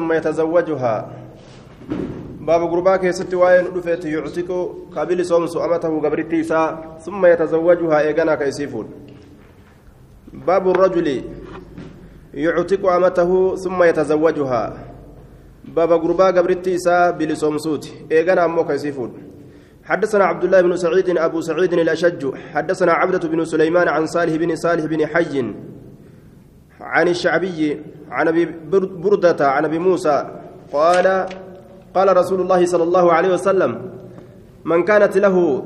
ثم يتزوجها. باب غربا كيست وين دفت يعتق قبل صوم أمته قبرتي سا ثم يتزوجها إيغانا كيسيفون. باب الرجل يعتق أمته ثم يتزوجها. باب غربا قبرتي سا بلصوم سوت إيغانا أمو كيسيفون. حدثنا عبد الله بن سعيد أبو سعيد الأشج. حدثنا عبدة بن سليمان عن صالح بن صالح بن حي عن الشعبي عن أبي بردة عن أبي موسى قال قال رسول الله صلى الله عليه وسلم من كانت له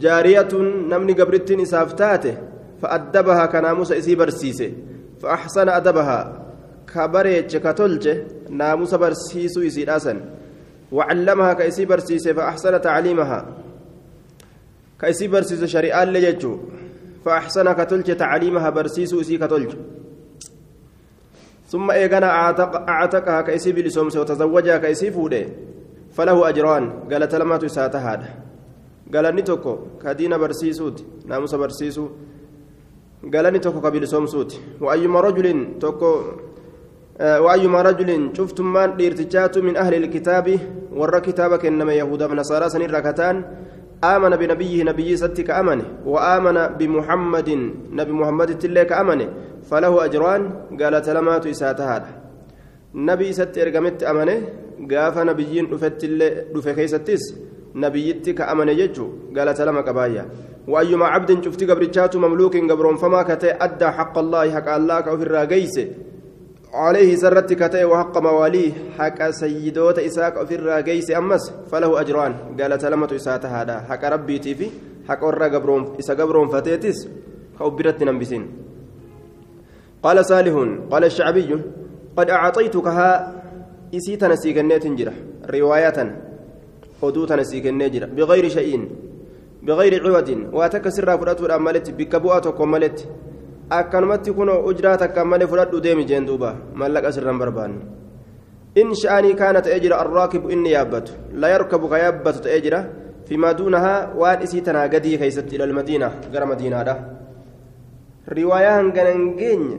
جارية نمني قبرت إسافتاته فأدبها كناموس إسي برسيسه فأحسن أدبها كبريتش كتلج ناموس برسيسو الأسن وعلمها كإسي برسيسه فأحسن تعليمها. كإسي برسيس شريعة لججو فأحسن كتلج تعليمها برسيسو إسي كتلج ثم إيغانا أعتقها كيسي بلسومس وتزوجها كيسي فودة فله أجران. قال تلمات ساته هذا. قال نتوكو كدين برسيسوت ناموس برسيسو. قال نتوكو كبلسومسوت. وأيما رجل توكو وأيما رجل شفتم من ديرتجات من أهل الكتاب ور كتابك إنما يهودا ونصارى سنين ركتان. آمن بنبيه نبي ستك أمنه وآمن بمحمد نبي محمد تلك أمنه فله أجران قال تلمات إسات هذا نبي ست إرقمت أمنه قاف نبيين دفت دف كيستيس نبيتك أمنه يجو قال تلم كبايا وأيما عبد شفت قبرتشات مملوك قبرون فما كتئ أدى حق الله حق الله كوفي الراقيسه عليه سرت كتئ وحق مواليه حق سيدوت إساق في الراقيس أمس فله أجران. قال تلمة إسات هذا. حق ربي تيفي حق ورى قبرون إسا قبرون فتيتس كوبرت نمبسين قال صالح قال الشعبي قد أعطيتكها إسيت نسيك تنجرة رواية حدوث نسيك النجرة بغير شيء بغير عوض. واتك سر فرأت الأمالت بكبواتك ومالت akkanumatti kun ujraa takka malee fudhadhu deemi jeen duuba. Mallaqa sirran barbaanne in sha'anii kaana ta'ee jira arraakibu inni yaabbatu. La yarkabu ka yaabbatu ta'ee jira. Fimaa duunahaa waan isii tanaa gadii keeysatti ilal madiinaa gara madiinaadha. Riwaayaa hangana hin geenye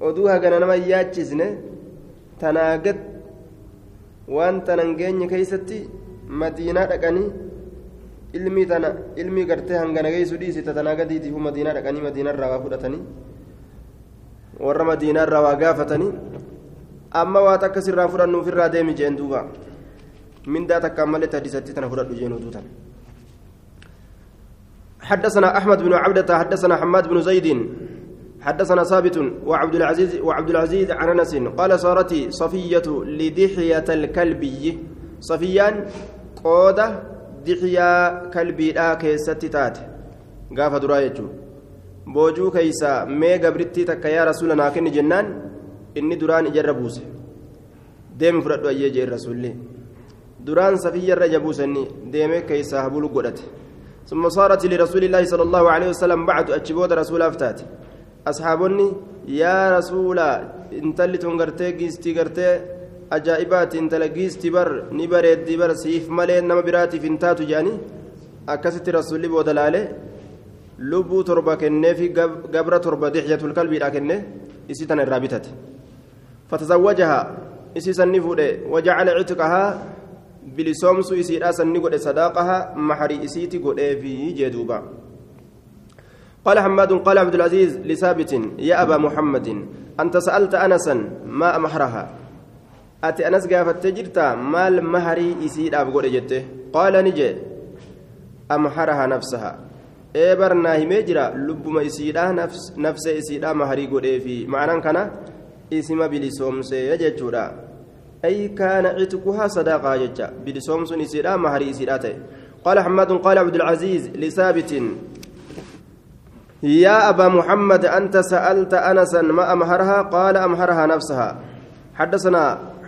oduu hagana nama yaachisne tanaa gad waan tana hin geenye keeysatti madiinaa dhaqanii ilmii tana ilmii gartee hangana geessu dhiisita tanaa gadiitiif madiinaa dhaqanii madiinarraa waa fudhatanii warra madiinaarraa waa gaafatanii amma waa takka sirraa fudhannuuf irraa deemi jeen duuba mindaa takkaan malee tadisatti tana fudhadhu jeen oduu tana حدثنا أحمد بن عبدة حدثنا حماد بن زيد حدثنا ثابت وعبد العزيز وعبد العزيز عن أنس قال صارت صفية لدحية الكلبي صفيان قودة dixiyaa kalbiidhaa keessatti taate gaafa duraa jechuun boojuu keeysaa mee gabrittii takka yaa rasuula naa kenni jennaan inni duraan ijarra buuse deemi fudhadhu ayyee jeen rasuulli duraan safiyyarra ija buusanni deemee keeysaa habulu godhate ثم صارت لرسول الله صلى الله عليه وسلم بعد أتشبود رسول أفتات أصحابني يا رسول انت اللي تنقرتي قيستي قرتي ajaa'ibaati intala giisti bar ni bareeddi bar siif malee nama biraatiif hin taatu jedhanii akkasitti rasuulli booda laale lubbuu torba kenneefi gabra torba dixyatul kalbiidha kenne isii tana irraa bitate fatazawwajahaa isii sanni fuudhe wajacala citqahaa bilisoomsu isiidha sanni godhe sadaaqahaa maxarii isiiti godheefi jee duuba قال حماد قال عبد العزيز لثابت يا أبا محمد أنت سألت أنسا ما أمحرها ati anas gaafattee jirta maal maharii isiidhaaf godhe jette qaala ni jee amharaha nafsaha ee barnaa himee jira lubbuma isiidha nafse isiidha maharii godheefi ma'anaan kana isima bilisoomsee jechuudha ay kaana citquhaa sadaaqaa jecha bilisoomsun isiidha maharii isiidha ta'e قال حماد قال عبد العزيز لثابت يا أبا محمد أنت سألت أنسا ما أمهرها قال أمهرها نفسها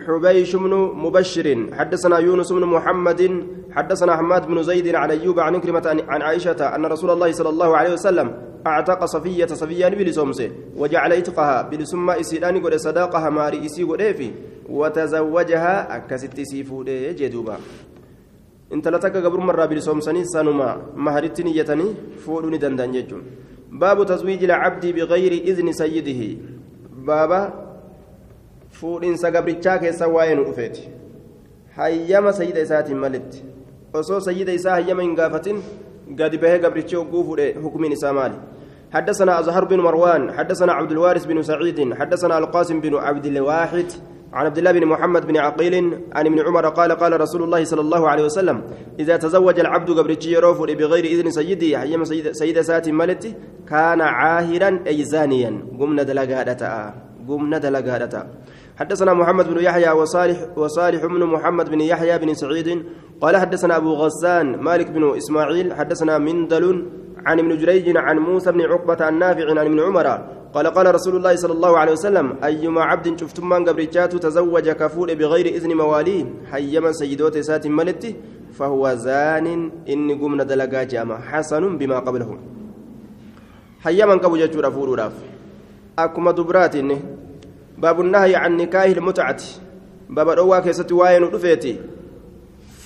حبيش بن مبشر حدثنا يونس بن محمد حدثنا حماد بن زيد عن أيوب عن عكرمة عن عائشة أن رسول الله صلى الله عليه وسلم أعتق صفية صفية bilisoomse وجعل إتقها بلسمة إسيران قد صداقها mahrii isii godheefi وتزوجها akkasitti isii fuudhe jechuudha. إنت لتك قبر مرة بلسومسني سنما مهرت نيتني fuudhanii danda'an باب تزويج العبد بغير إذن سيده. بابا fuudhinsa gabrichaa keessa waa'ee nu dhufeeti. Hayyama sayyida isaatiin malitti. Osoo sayyida isaa hayyama hin gaafatin gadi bahee gabrichi hogguu fuudhe hukumiin isaa maali? حدثنا أزهر بن مروان حدثنا عبد الوارث بن سعيد حدثنا القاسم بن عبد الواحد عن عبد الله بن محمد بن عقيل عن ابن عمر قال قال رسول الله صلى الله عليه وسلم إذا تزوج العبد قبرتي يروف بغير إذن سيدي حيما سيد, سيد سات ملتي كان عاهرا أي زانيا قمنا دلقادتا قمنا دلقادتا حدثنا محمد بن يحيى وصالح وصالح بن محمد بن يحيى بن سعيد قال حدثنا أبو غسان مالك بن إسماعيل حدثنا مندل عن ابن جريج عن موسى بن عقبة النافع عن ابن عمر قال قال رسول الله صلى الله عليه وسلم أيما عبد شفتم من قبرجات تزوج كفول بغير إذن مواليه حيما سيدوت سات ملتي فهو زان إن قمنا دلقا جامع حسن بما قبله. حيما قبو جاتشور أفور أكما دبرات باب النهي عن نكاه المتعة. باب الأواء كيست واين رفيتي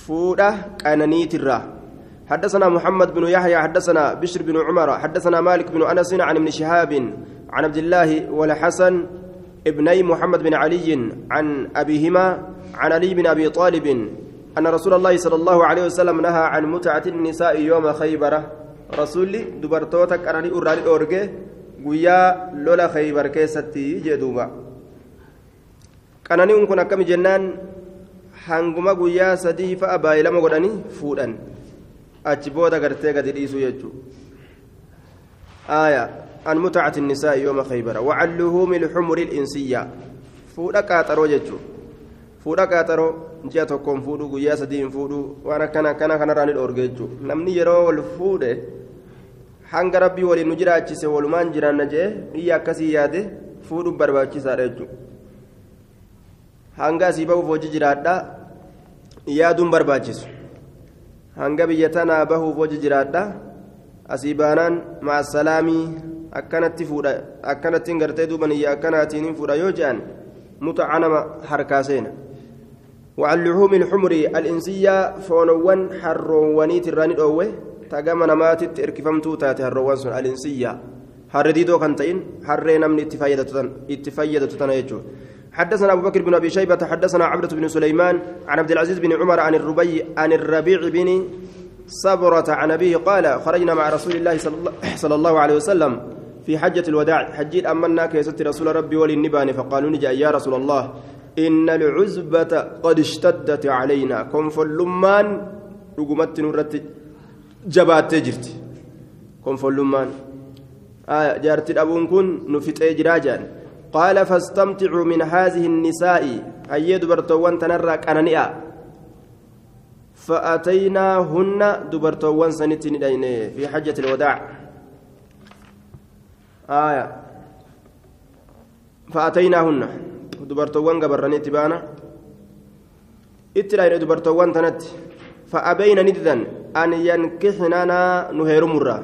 فودة كاننيت الراه حدثنا محمد بن يحيى حدثنا بشر بن عمر حدثنا مالك بن أنس عن ابن شهاب عن عبد الله والحسن ابني محمد بن علي عن أبيهما عن علي بن أبي طالب أن رسول الله صلى الله عليه وسلم نهى عن متعة النساء يوم خيبر رسول دبرتوتك انني اراري أورجي guyyaa lola khaybar keessatti jedhuuba qananiin kun akkami jennaan hanguma guyyaa sadii fa'a baay'ilama godhanii fuudhan achi booda gartee gadi dhiisuu jechuudha آية عن متعة النساء يوم خيبر وعن لهوم الحمر الإنسية فودا كاترو جتشو فودا كاترو جاء تكون فودو قيا سدين فودو وأنا كان كان كان راني الأورجيتشو نمني يرو والفودة hanga rabbii waliin nu jiraachise walumaan jiraanna jee biyya akkasii yaade fuudhuun barbaachisaadha jechuudha hanga asii bahuuf hojii jiraadha yaaduun barbaachisu hanga biyya tanaa bahuuf hoji jiraadha asii baanaan maasalaamii akkanatti fuudha akkanattiin gartee duuban iyya akkanaatiin fuudha yoo jedhan mutaca nama harkaa seena وعن لحوم الحمر الإنسية فونوان حروني تراني أوه تقام نمات تركفمتو تاتي حروني سن الإنسية حرديدو كنتين حرينا من اتفايدة تتنيجو حدثنا أبو بكر بن أبي شيبة حدثنا عبدة بن سليمان عن عبد العزيز بن عمر عن الربيع عن الربيع بن صبرة عن أبيه قال خرجنا مع رسول الله صلى الله عليه وسلم في حجة الوداع. حجيت أمنا كيست رسول ربي وللنبان فقالوا نجا يا رسول الله إن العزبة قد اشتدت علينا. كن فلمان رقمت نورت جبات جرت. كن فلمان. آه جارت أبون كن نفت إجراجان قال فاستمتعوا من هذه النساء. أي دبرتوان تنرى كاننئا فأتيناهن دبرتوان سنتين في حجة الوداع. آية. فأتيناهن. دبرتوان قبرني تبانا اتلاين دبرتوان تنت. فأبين نددا أن ينكحننا نهير مرة.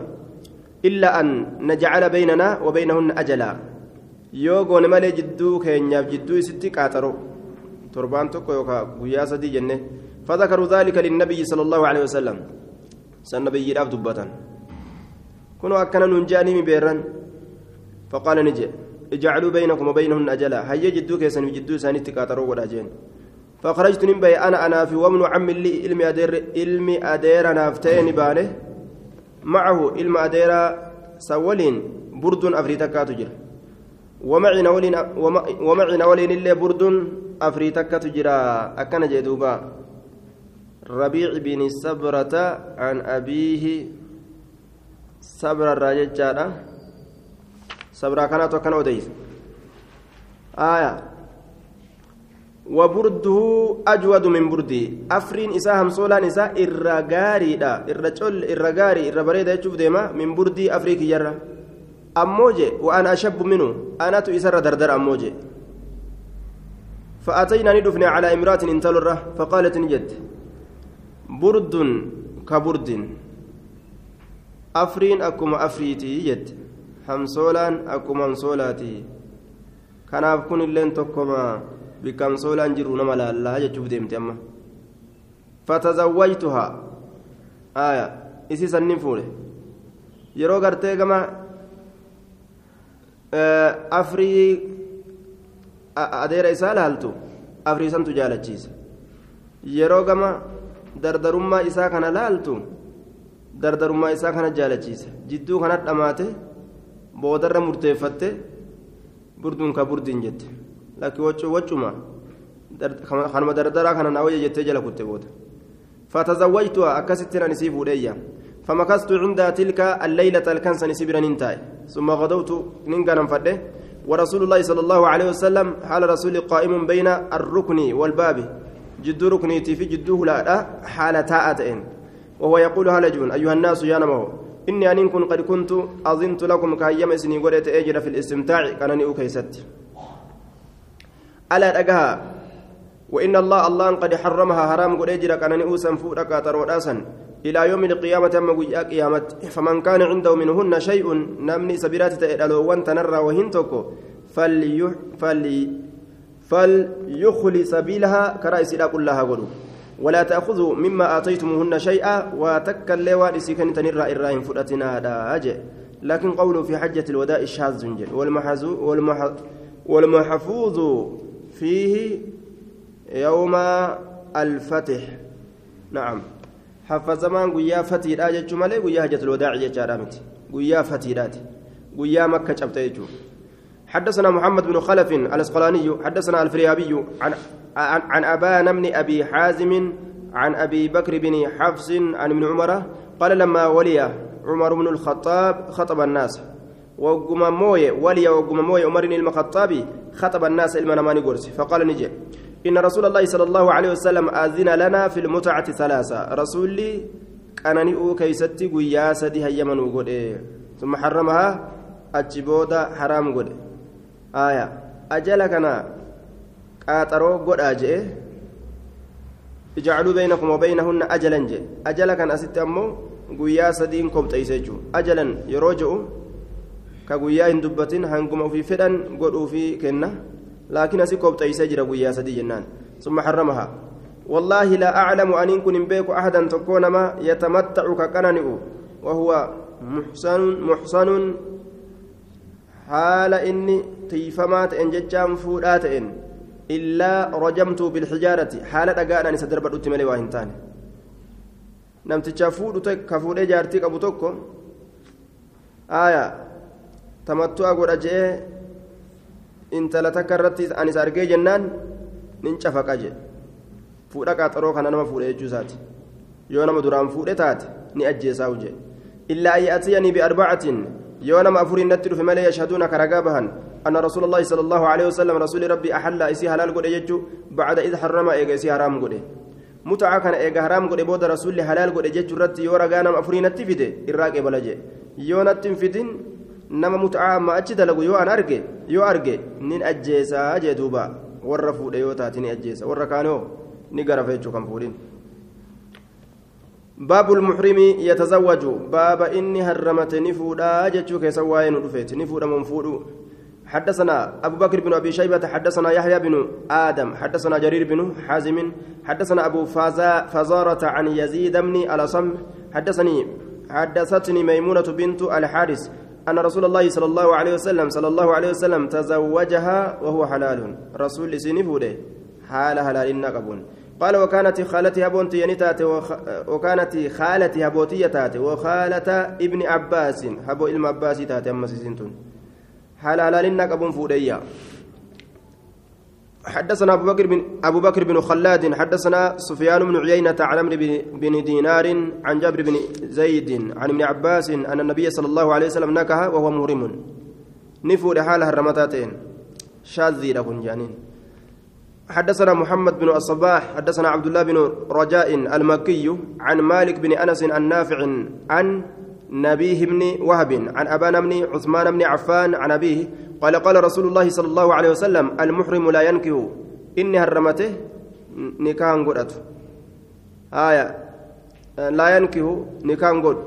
إلا أن نجعل بيننا وبينهن أجلا. Yoo goone malee jidduu keenyaaf jidduu isitti qaaxaro torbaan tokko yookaan guyyaa sadii jenne فذكروا ذلك للنبي صلى الله عليه وسلم سنبي الأب دبتا كنوا أكنا ننجاني مبيرا فقال نجي اجعلوا بينكم وبينهن أجلا هيا جدوك يسن جدو ساني تكاتروا وراجين فخرجت نبي أنا أنا في ومن عم لي علمي أدير علمي أدير نافتين بانه معه علم أدير سولين برد أفريتكا تجر ومعنا ولين ومعنا ولين اللي برد أفريتكا تجرى أكن جدوبا. ربيع بن سبرة عن أبيه. صبر الراجل صبر كانت وكان أديس آية. وبرده أجود من بردي. أفرين إساهم سولان إسا إرغاري دا. إرجل إرغاري إربريدا يشوف ديما من بردي أفريكي جرّا أموجي وأنا أشب منه. أنا تؤسر دردر أموجي. فأتينا ندفن على إمرأة انتلرة فقالت نجد برد كبرد. أفرين أكما أفريتي. جد همسولان أكما همسولاتي كان كن اللين تكما بكمسولان جرون ملا الله جتشوف ديمتي أما. فتزوجتها. آية إسي سنين فوله yeroo afrii adeera isaa laaltu afriisantu jaalachiisa yeroo gama dardarummaa isaa kana laaltu dardarummaa isaa kana jaalachiisa jidduu kanat dhamaate boodarra murteeffatte burduun ka burdiin jette lakki waccuma kanuma dardaraa kana naa wayya jettee jala kutte booda fatazawwajtuha akkasittiin ani sii fuudheeyya فمكثت عندها تلك الليلة الكنسة سبرا ننتاي ثم غدوت ننقنا فده. ورسول الله صلى الله عليه وسلم حال رسول قائم بين الركن والباب. جد ركنيتي في جده لا حال تاءتين وهو يقول هلجون أيها الناس يا نمو إني أن كن قد كنت أظنت لكم كهيم سني قريت أجر في الاستمتاع كانني أكيست. ألا أجها وإن الله الله قد حرمها حرام قد أجر كانني أوسن فورك تروداسا إلى يوم القيامة أما قيا قيامة فمن كان عنده منهن شيء نمني سبيرات تألو وانتنرى وهنتكو فلي فلي فليخلي سبيلها كرأس لا كلها قلوا ولا تأخذوا مما آتيتموهن شيئا وتكلوا لسكن تنرى إراهم فرأتنا داج لكن قوله في حجة الوداع الشاذ والمحفوظ فيه يوم الفتح. نعم. حفظمان قيا فتيرا جتشو مالي قيا حجة الوداع جتشارا متي. قيا فتيرات قيا مكة شبتيجو حدثنا محمد بن خلف الأسقلاني حدثنا الفريابي عن عن, عن ابان بن أبي حازم عن أبي بكر بن حفص عن ابن عمر قال لما ولي عمر بن الخطاب خطب الناس. وقم موي ولي وقم موي عمر بن الخطاب خطب الناس المنمان قرس. فقال نجي. إن رسول الله صلى الله عليه وسلم أذن لنا في المتعة ثلاثة. رسولي كانني أو كيستي قياسة دي هيمن وقود. ثم حرمها أجبودا حرام قود. آية. أجل كان قاطرو قود أجئ. اجعلوا بينكم وبينهن أجلا جئ. أجل كان أست أمو قياسة دين كم تيسجو أجلا يروجو كقيا هندبتين هنقم في فدن قد في كنه لكن أسيكوب تيسى جرى ويا سدي جنان. ثم حرمها. والله لا أعلم أن يكون بيك أحدا تكون ما يتمتع ككننئ وهو محسن محسن. حال إني تيفمات إن ججام فودات إن. إلا رجمت بالحجارة. حالة أقانا نسدر بدوت ملي واهنتان fuudhu ka fuudhee jaartii qabu tokko aya tamattu'a godha je'ee intala takka irratti anis argee jennaan nin cafaqa jedhe fuudha qaaxaroo kana nama fuudhe jechuu isaati yoo nama duraan fuudhe taate ni ajjeesaa jedhe illaa an ya'tiyanii biarbaacatin yoo nama afurii natti dhufe malee yashhaduuna ka ragaa bahan أن رسول الله صلى الله عليه وسلم رسول ربي أحل إسي حلال قد يجو بعد إذ حرم إيجا إسي حرام قد متعة كان إيجا حرام قد بود رسول حلال قد يجو رتي يورا غانا أفرين نتفيده إراك إبلاجي يو نتفيدين nama mut'aa amma achi dalagu yoo an arge yoo arge nin ajjeesaa jee duuba. Warra fuudhe yoo taate ni ajjeesa. Warra kaanoo ni garafa jechuu kan fuudhin. باب المحرم يتزوج باب إني هرمت نفودا جتشو كيسا واين رفيت نفودا منفود حدثنا أبو بكر بن أبي شيبة حدثنا يحيى بن آدم حدثنا جرير بن حازم حدثنا أبو فازا فزارة عن يزيد بن الأصم حدثني حدثتني ميمونة بنت الحارث أن رسول الله صلى الله عليه وسلم صلى الله عليه وسلم تزوجها وهو حلال. رسول سنفوده حال حلال نقبون قال وكانت خالتي هبونتي ينتات وكانت خالتي هبوتي تاتي وخالة ابن عباس هبو إلم عباس تاتي أما سنتون حال حلال نقبون فوديا. حدثنا أبو بكر بن أبو بكر بن خلاد حدثنا سفيان بن عيينة عن عمرو بن دينار عن جابر بن زيد عن ابن عباس أن النبي صلى الله عليه وسلم نكح وهو مهرم. نفور حالها الرمتاتين شاذي لكم جانين. حدثنا محمد بن الصباح حدثنا عبد الله بن رجاء المكي عن مالك بن أنس النافع عن نبيه بن وهب عن أبان بن عثمان بن عفان عن أبيه قال قال رسول الله صلى الله عليه وسلم المحرم لا ينكه. إني هرمته نكاح قدرت آية. لا ينكه. نكاح قد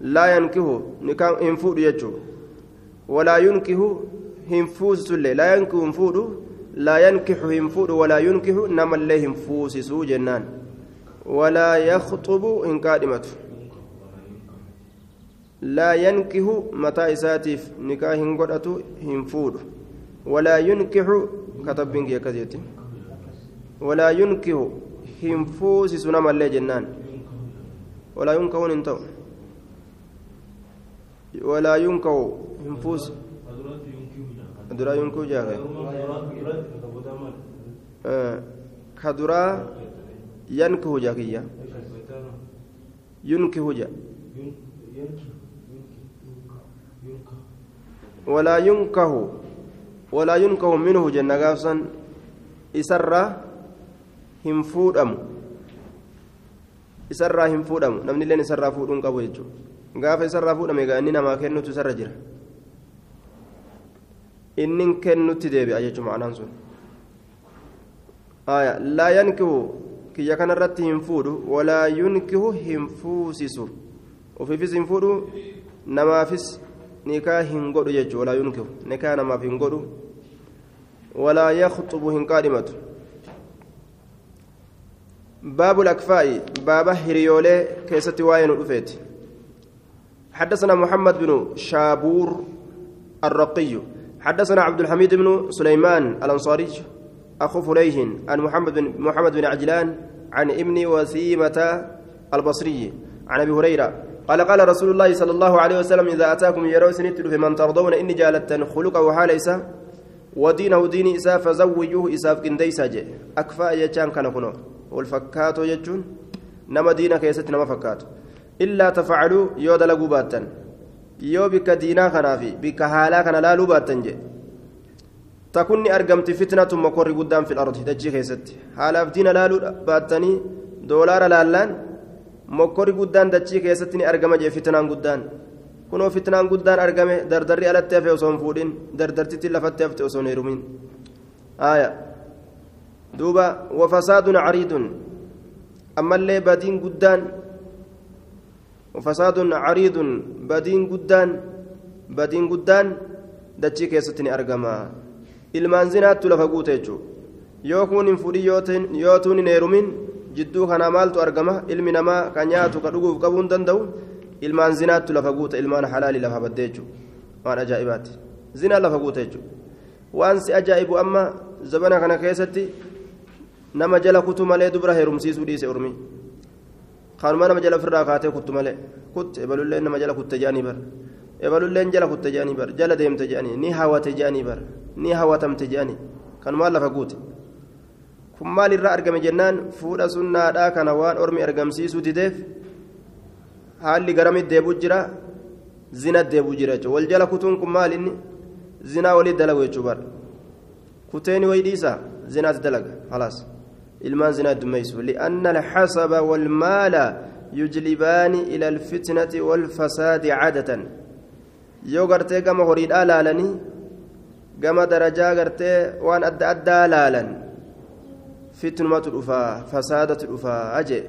لا ينكه. نكاح انفود يجو. ولا ينكه. هنفوس لا ينكه انفود لا ينكح هنفود ولا ينكح نما الله هنفوس جنان ولا يخطب إن كادمته. لا ينكه متى إساتيف نكاه هنقدته هنفود ولا ينكح كتب بنجي كذيتي ولا ينكح هنفوس سنما اللي جنان. ولا ينكح انتو. ولا ينكح هنفوس درا ينكح جاهل. كدرا ينكح جاكية ينكح جا walaa yunkahu walaa yunkahu minhu jenna gaafsan isarraa hin fuudhamu. Isarraa hin fuudhamu. Namni illeen isarraa fuudhuun qabu jechuudha. Gaafa isarraa fuudhame egaa inni namaa kennutu isarra jira. Inni kennutti deebi'a jechuudha ma'anaan sun. Laa yankihu kiyya kanarratti hin fuudhu walaa yunkihu hin fuusisu. Ofiifis hin fuudhu namaafis. Jechuudha walaa yunkihu nikaa namaaf hin godhu walaa yakhuxubu hin qaadhimatu. باب الأكفاء باب هريولي كيست واين الأفيت حدثنا محمد بن شابور الرقي حدثنا عبد الحميد بن سليمان الأنصاري أخو فليه عن محمد بن محمد بن عجلان عن ابن وسيمة البصري عن أبي هريرة قال قال رسول الله صلى الله عليه وسلم إذا أتاكم يروا سنتل فمن ترضون إني جالت خلقه حاليس ودينه ديني إساف فزوجوه إساف كنديسا أكفاء يجان كان كنو. والفكاتو يجون. نما دينا كيست نما فكاتو. إلا تفعلوا يود لقوا باتن yoo bikka diinaa kanaa fi bikka haalaa kana laaluu baattan jee takunni argamti fitnatu mokorri guddaan fil ardi dachii keessatti haalaaf diina laaluu baattanii doolaara laallaan mokkorri guddaan dachii keessatti ni argama jee fitnaan guddaan. Kunoo fitnaan guddaan argame dardarri alatti hafe osoo hin fuudhin dardartitti lafatti hafte osoo hin heerumin. Aayaa duuba wafasaadun cariidun. Ammallee badiin guddaan wafasaadun cariidun. Badiin guddaan badiin guddaan dachii keessatti ni argama. Ilmaan zinaattu lafa guute jechuudha yoo kun hin fudhin yoo tuun hin heerumin jidduu kanaa maaltu argama ilmi namaa ka nyaatu ka dhuguuf qabuu hin danda'u ilmaan zinaattu lafa guute ilmaan halaalii lafa baddee jechuudha waan ajaa'ibaati zinaa lafa guute jechuudha waan si ajaa'ibu amma zabana kana keessatti nama jala kutu malee dubra heerumsiisuu dhiise ormi kanuma nama jala ofirraa kaatee kuttu malee kutte ebalulleen nama jala kutte jedhanii bar ebalulleen jala kutte jedhanii bar jala deemte jedhanii ni hawate jedhanii bar ni hawatamte jedhanii kanumaan lafa guute kun maal irraa argame jennaan fuudha sunnaadhaa kana waan ormi argamsiisuu dideef haalli garamit deebuu jira zina deebuu jira jechuudha wal jala kutuun kun maal inni zinaa waliin dalagu jechuudha kuteeni wayi dhiisa zinaas dalaga halaas. ilmaan zinaa dummeessu li'anna alxasaba walmaala yujlibaani ila alfitnati walfasaadi cadatan yoo gartee gama horiidhaa laalanii gama darajaa gartee waan adda addaa laalan fitnumatu dhufaa fasaadatu dhufaa aje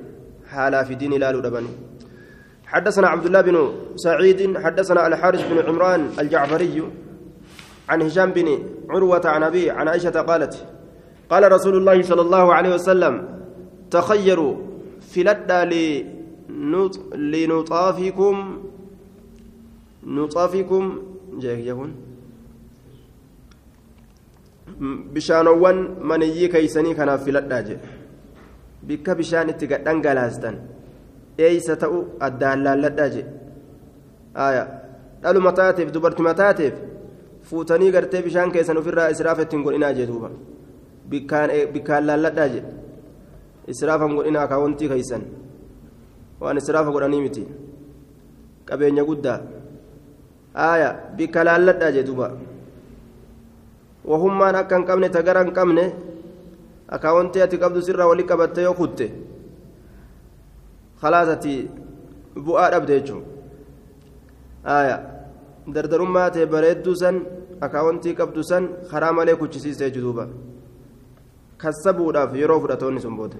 حالة في دين لا لبني حدثنا عبد الله بن سعيد حدثنا الحارث بن عمران الجعفري عن هشام بن عروة عن أبي عن عائشة قالت قال رسول الله صلى الله عليه وسلم تخيروا فلدا لنطافكم نطافكم جاك يكون bishaanowwan maniyyii keeysanii kanaaf filadhaa jedhe bikka bishaan itti gadhangalaastan eeysa ta'u addaan laalladhaa jedhe dhaluma taateef dubartima taateef fuutanii gartee bishaan keessan ofirraa israafa ittiin godhinaa jee duuba. Bikkaan laalladhaa jedhe israafan godhinaa akaawwantii keeysan waan israafa godhanii miti. Qabeenya guddaa. Bikka laalladhaa jee duuba hin qabne akaawwantii ati qabdu sirraa walii qabatte yoo kutte khalaas ati bu'aa dhabde jechuun aya dardarummaa ta'e bareedduu san akaawwantii qabdu san karaa malee kuchisiistee jiruuba kassabuudhaaf yeroo fudhatoonni sun booda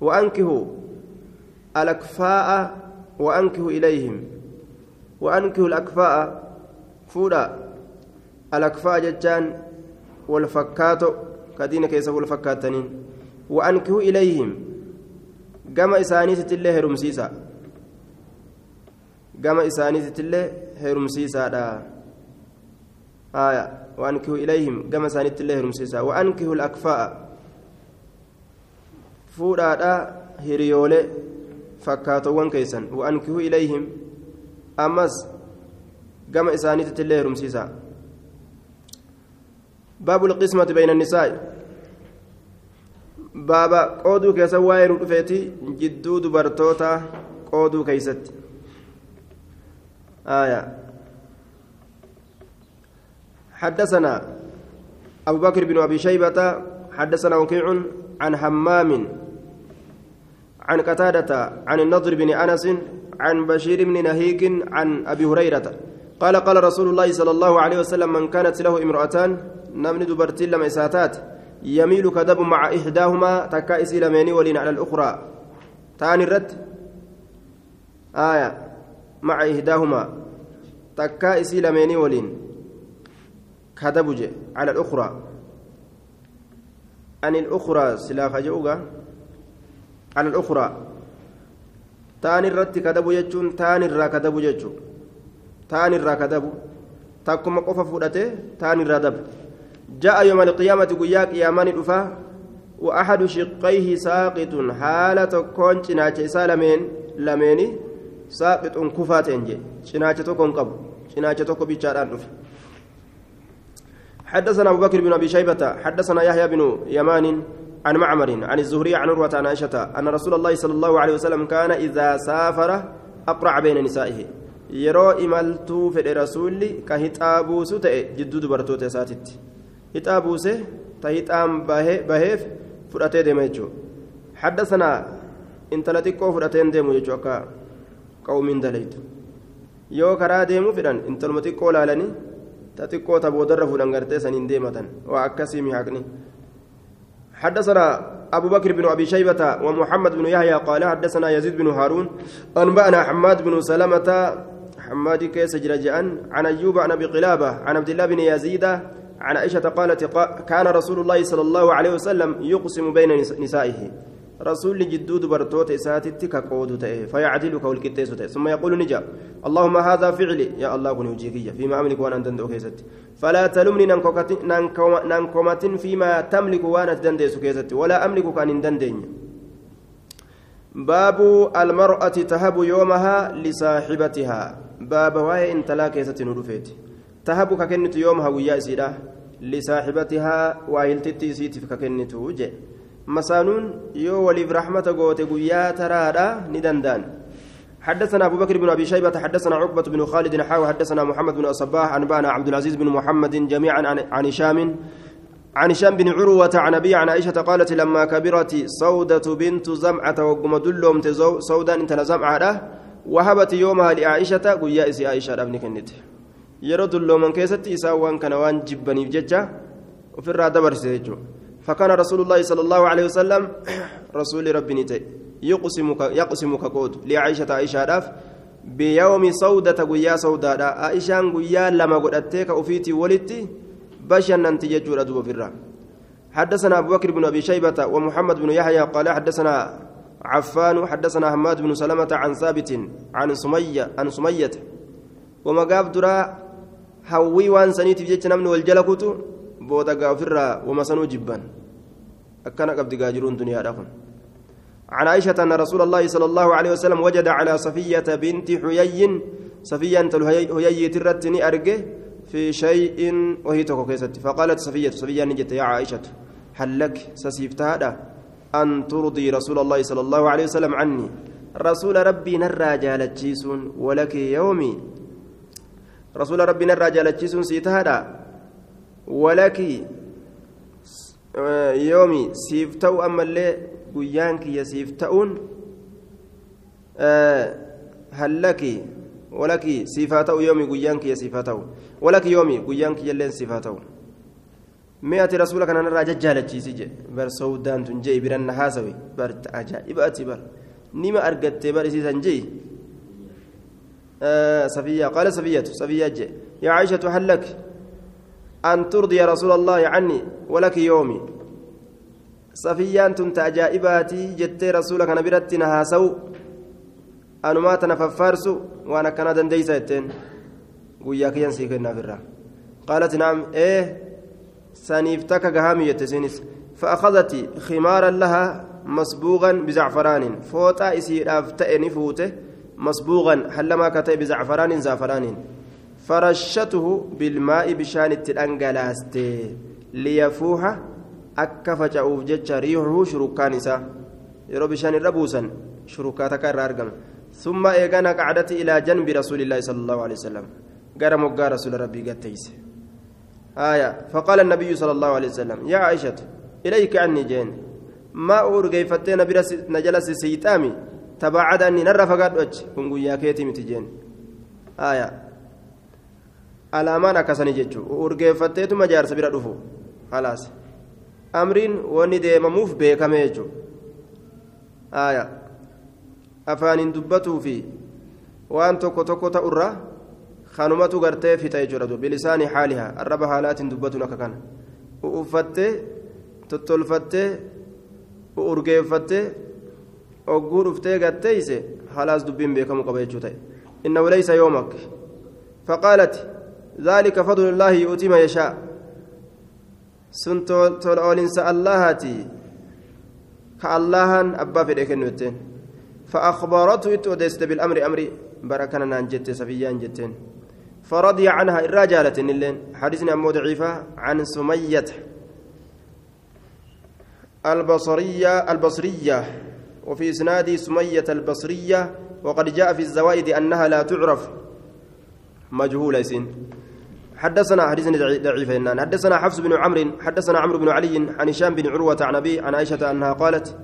وأنكهوا الأكفاء وأنكهوا إليهم وأنكهوا الأكفاء فودا الأكفاء جتان والفكاتو كدين كيس والفكاتنين وأنكهوا إليهم قام إسانيسة الله هرمسيسا قام إسانيسة الله هرمسيسا آية وأنكهوا إليهم كما سانت الله رمسيسا وأنكهوا الأكفاء فورادا هريولي فكاتوان كيسا وأنكهوا إليهم أمس كما إسانت الله رمسيسا باب القسمة بين النساء. بابا قودو كيسا واير رفيتي جدو دبرتوتا قودو كيست. آية. حدثنا أبو بكر بن أبي شيبة حدثنا وكيع عن حمام عن قتادة عن النضر بن أنس عن بشير بن نهيك عن أبي هريرة. قال قال رسول الله صلى الله عليه وسلم من كانت له امرأتان نمن دبرتين لما يميل كذب مع إحداهما تكائس لميني ولين على الأخرى. تاني الرد آية. مع إحداهما تكائس لميني ولين. كذبج على الأخرى. عن الأخرى سلاخ جوغا. على الأخرى. تاني الرد كذب يجون تاني الرا كذب يجون تاني الرا كذب تكما قف فودته تاني الرا دب جاء يوم القيامة قياك يامان الأفا وأحد شقيه ساقط حالة كون شناچ سالمين لميني ساقط كفات انجي شناچ تكون قبو شناچ تكون بيچاران أفا حدثنا أبو بكر بن أبي شيبة حدثنا يحيى بن يمان عن معمر عن الزهري عن عروة عن عائشة أن رسول الله صلى الله عليه وسلم كان إذا سافر أقرع بين نسائه yeroo imaltuu fedhe rasuulli ka hixaa buusu ta'e jidduu dubartoota isaatitti hixaa buuse ta hixaan baheef fudhatee deema jechuudha haddasanaa intala xiqqoo fudhateen deemu jechuudha akka qawmiin dalaytu yoo karaa deemuu fedhan intaluma xiqqoo laalanii ta xiqqoo ta boodarra fuudhan gartee saniin deematan waa akkasii mihaaqni حدثنا أبو بكر بن أبي شيبة ومحمد بن يحيى قال حدثنا يزيد بن هارون أنبأنا حماد بن سلمة حماد كيس جرجان عن أيوب عن أبي قلابة عن عبد الله بن يزيد عن عائشة قالت كان رسول الله صلى الله عليه وسلم يقسم بين نسائه. رسول جدود برتوت إساتتك كقود تأه فيعدل كول ثم يقول نجا اللهم هذا فعلي يا الله كن وجيكية فيما أملك وأنا كيست فلا تلمني ننكمة فيما تملك وأنا تدندس كيست ولا أملك كان اندندين باب المرأة تهب يومها لصاحبتها. باب واي انت لا كيست نرفيت تهب ككنت يومها ويا سيدا لصاحبتها وايلتتي سيتي ككنت وجه مسانون يو وليف رحمة قوت قويا ترادا ندندان حدثنا أبو بكر بن أبي شيبة حدثنا عقبة بن خالد حاو حدثنا محمد بن الصباح أنبانا عبد العزيز بن محمد جميعا عن هشام عن هشام بن عروة عن أبي عن عائشة قالت لما كبرت سودة بنت زمعة وقم دلهم سودا انت زمعة وهبت يومها لعائشة قويا إسي عائشة ابن كنت. يرد اللوم من كيست إساوان كان وان جبني بججة وفي الرادة برسيجو فكان رسول الله صلى الله عليه وسلم رسول ربي نتي يقسم يقسم كقود لعائشة عائشة داف بيوم سودة قيا سودة عائشة قيا لما قدتك أفيتي ولدتي بشن أنت يجور أدوب في الرام حدثنا أبو بكر بن أبي شيبة ومحمد بن يحيى قال حدثنا عفان حدثنا حماد بن سلمة عن ثابت عن سمية عن سمية. وما قاب درا هوي وان سنيت في جتنا من والجلكوتو booda gaafirraa wama sanuu jibban akkana qabdi gaajiruun duniyaadha kun عن عائشة أن رسول الله صلى الله عليه وسلم وجد على صفية بنت حيي. صفية هيي ترتني أرجه في شيء وهي تكوكيست فقالت صفية صفية نجت يا عائشة هل لك سسيفت هذا أن ترضي رسول الله صلى الله عليه وسلم عني. رسول ربي نرى جالتشيسون ولك يومي. رسول ربي نرى جالتشيسون سيت هذا ولك يومي. سيفتو أما اللي قيانك يسيفتؤون أه هل لك ولك صفاته يومي قيانك يسيفاته ولك يومي قيانك يلين صفاته مئة رسولك أنا نرى جالتشي سجى بر سودان تنجي برن هاسوي بر عجائب أتي بر. نما أرقدت بر سيسان جي آه صفية قال صفية صفية جي. يا عائشة هل لك أن ترضي رسول الله عني ولك يومي؟ صفيان تنت أجائباتي جت رسولك أنا برتنا هاسو أنا ما تنففرسو وأنا كان دنديسة وياك ينسي كنا في الرا قالت نعم إيه سنيفتك قهامي يتسينس فأخذت خمارا لها مصبوغا بزعفران. فوتا إسير أفتئني فوته مصبوغا حلما كتئ بزعفران زعفران. فرشته بالماء بشان التلانجلاست ليفوح shurukaan isaa yeroo bishaan irra buusan shurukaa takka irraa argama ثم إيقانا قعدت إلى جنب رسول الله صلى الله عليه وسلم. قرم وقار رسول ربي قتيس. آية فقال النبي صلى الله عليه وسلم يا عائشة إليك عني جين ما أورجي فتينا برس نجلس سيتامي تباعد أني نرى فقد وجه كن يا كيتي متجين آية alaamaan akkasanii jechuun urgeeffatteetuma jaarsa bira dhufu halaas amriin wanni deemamuuf beekame jechuudha afaaniin dubbatuu fi waan tokko tokko ta'urra Fixa jechuudha bilisaanii haalihaa arraba haalaatiin dubbatuun akka kana uffattee tottolfattee urgeeffattee ogguu dhuftee gatteeyse halaas dubbiin beekamu qaba jechuu ta'e innahu laysa yoomak faqaalat ذلك فضل الله يؤتي ما يشاء oolinsa allahaati ka allahan abbaa fedhe kennu jetteen فأخبرته إتودست بالأمر أمري بركنا نانجت سفيان جتين فرضي عنها الرجالة اللين. حديثنا أمو ضعيفة. عن سمية البصرية البصرية. وفي إسناد سمية البصرية. وقد جاء في الزوائد أنها لا تعرف. مجهولة سن حدثنا حديث ضعيف إنان حدثنا حفص بن عمرو حدثنا عمرو بن علي عن هشام بن عروة عن أبي عن عائشة أنها قالت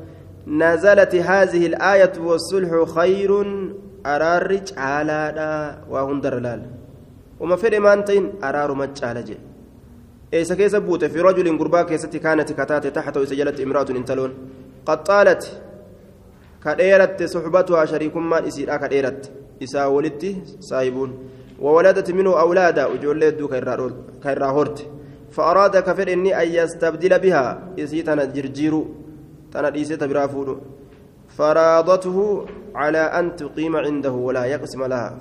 نزلت هذه الآية والصلح خير. أرارج على وهندر لال وما في رمانتين أرار مجال جي. إيسا كيس بوت في رجل قربا كيستي كانت كتات تحت وسجلت امرأة انتلون قد طالت كديرت صحبتها شريك ما إسيرا كديرت إسا ولدت صاحبون. وولدت منه أولادا وجولي دو كيرا هورت. فأراد كفر إني أن يستبدل بها. إسيتنا جرجيرو. تنا ديسيتا برافودو فرادته على أن تقيم عنده ولا يقسم لها.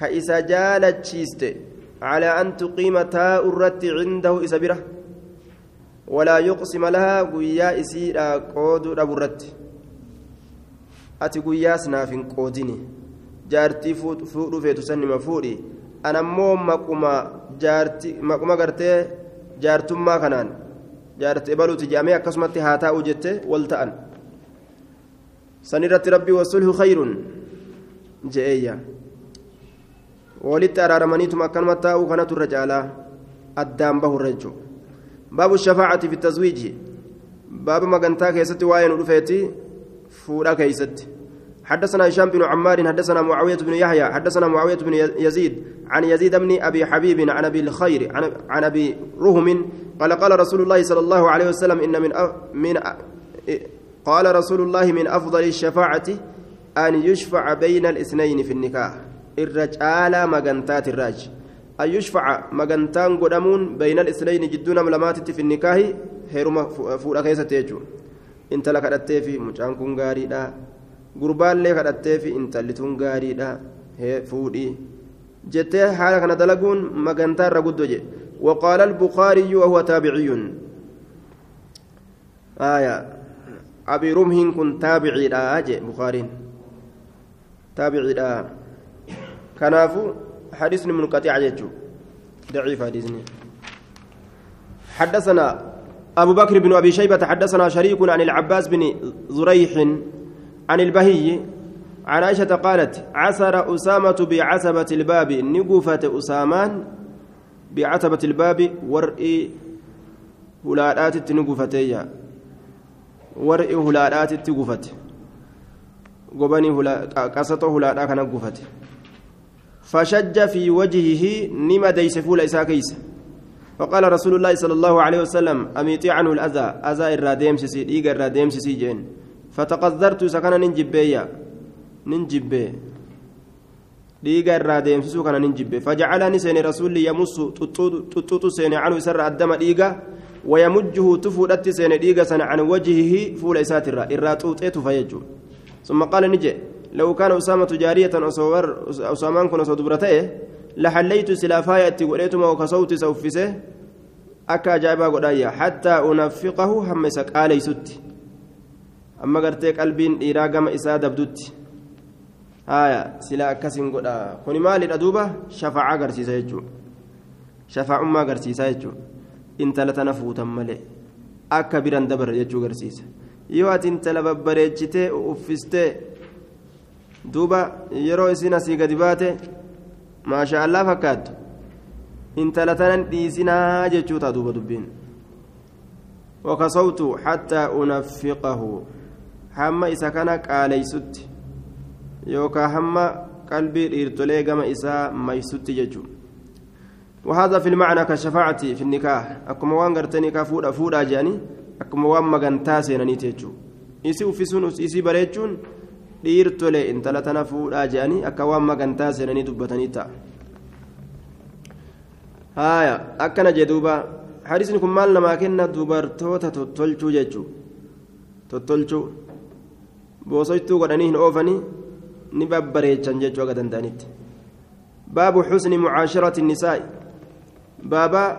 فرادته كإسا جالت شيست على أن تقيم تاء الرت عنده إسبرة ولا يقسم لها قويا إسيرا قود أبو الرت أتي قويا سناف قودني jaartii fuudhuu feetu sannima fuudhi anammoo maquma jaartii maquma gartee jaartummaa kanaan jaartii baluuti jedhamee akkasumatti haa taa'u jette wal ta'an sanirratti rabbii wasulhu khayrun je'eeyya walitti araaramaniituma akkanuma taa'uu kanatu irra caalaa addaan bahurra jechuudha baabu shafaacati fi tazwiiji. Baaba magantaa keessatti waa'ee nu dhufeeti. Fuudha keessatti. حدثنا هشام بن عمار حدثنا معاوية بن يحيى حدثنا معاوية بن يزيد عن يزيد بن أبي حبيب عن أبي الخير عن أبي رهم قال قال رسول الله صلى الله عليه وسلم إن من من قال رسول الله من أفضل الشفاعة أن يشفع بين الاثنين في النكاح الرجال مجنتات الراج أن يشفع مجنتان قدمون بين الاثنين جدون ملمات في النكاح هيرما فولا كيسة تيجو انت لك التيفي مجان كون غاري gurbaallee kadhattee fi intallituun gaariidha. Fuudhii jettee haala kana dalaguun magantaa irra guddo jedhe وقال البخاري وهو تابعي آية أبي رمح كن تابعي لا بخاري تابعي لا كنافو حديث منقطع جيجو ضعيف حديثني حدثنا أبو بكر بن أبي شيبة حدثنا شريك عن العباس بن زريح عن البهي عن عائشة قالت عسر أسامة بعتبة الباب نقفة أسامان بعتبة الباب ورئي هلالات نقفتيا ورئي هلالات تقفت قبني هلا قصته هلالا فشج في وجهه نما ديس فول كيس فقال رسول الله صلى الله عليه وسلم أميطي عنه الأذى أذى الراديم سيسي إيقا الراديم سيسي جين فتقذرت سكن ننجبيا ننجبي dhiiga irraa deemsisuu kana nin jibbe fajacalani seene rasulli yamussu xuxuuxu seene canu isarra addama dhiiga wayamujjuhu tufuudhatti seene dhiiga sana can wajhihi fuula isaatirra irraa xuuxee tufa jechuu ثم قال نجي لو كان أسامة جارية أسامان كن برتئه لحليت سلافايتي وليتما وكصوت سوفسه أكا جايبا قدايا حتى أنفقه همسك آلي ستي أما قرتي قلبين إراقم إسادة بدوتي هايا سلا أكسين قدا. كوني مالي الأدوبة شفاعة قرسيسة يجو شفاعة أما قرسيسة يجو إنت لتنفوتا ملي أكا بران دبر يجو قرسيسة ati intala babbareechitee uffistee duuba yeroo isin asii gadi baate maasha allaa fakkaattu intala tanan dhiisinaa jechuu taa duuba dubbiin wakasawtu xattaa unaffiqahu hamma isa kana qaaleysutti yookaa hamma qalbii dhiirtolee gama isaa maysutti jechuu وهذا في المعنى كالشفاعة في النكاح أكما وان قرتني كفودا فودا جاني akkuma waan magantaa seenaniiti jechuudha isi uffisuun isii bareechuun dhiirtolee intala tana fuudhaa jedhanii akka waan magantaa seenanii dubbatanii ta'a. haaya akkana jee duuba. Hadiisni kun maal namaa kenna dubartoota tottolchuu jechuudha tottolchuu? Boosoytuu godhanii hin oofanii? Ni babbareechan jechuu akka danda'anitti. baabu xusni mucaashirati nisaa'i. Baabaa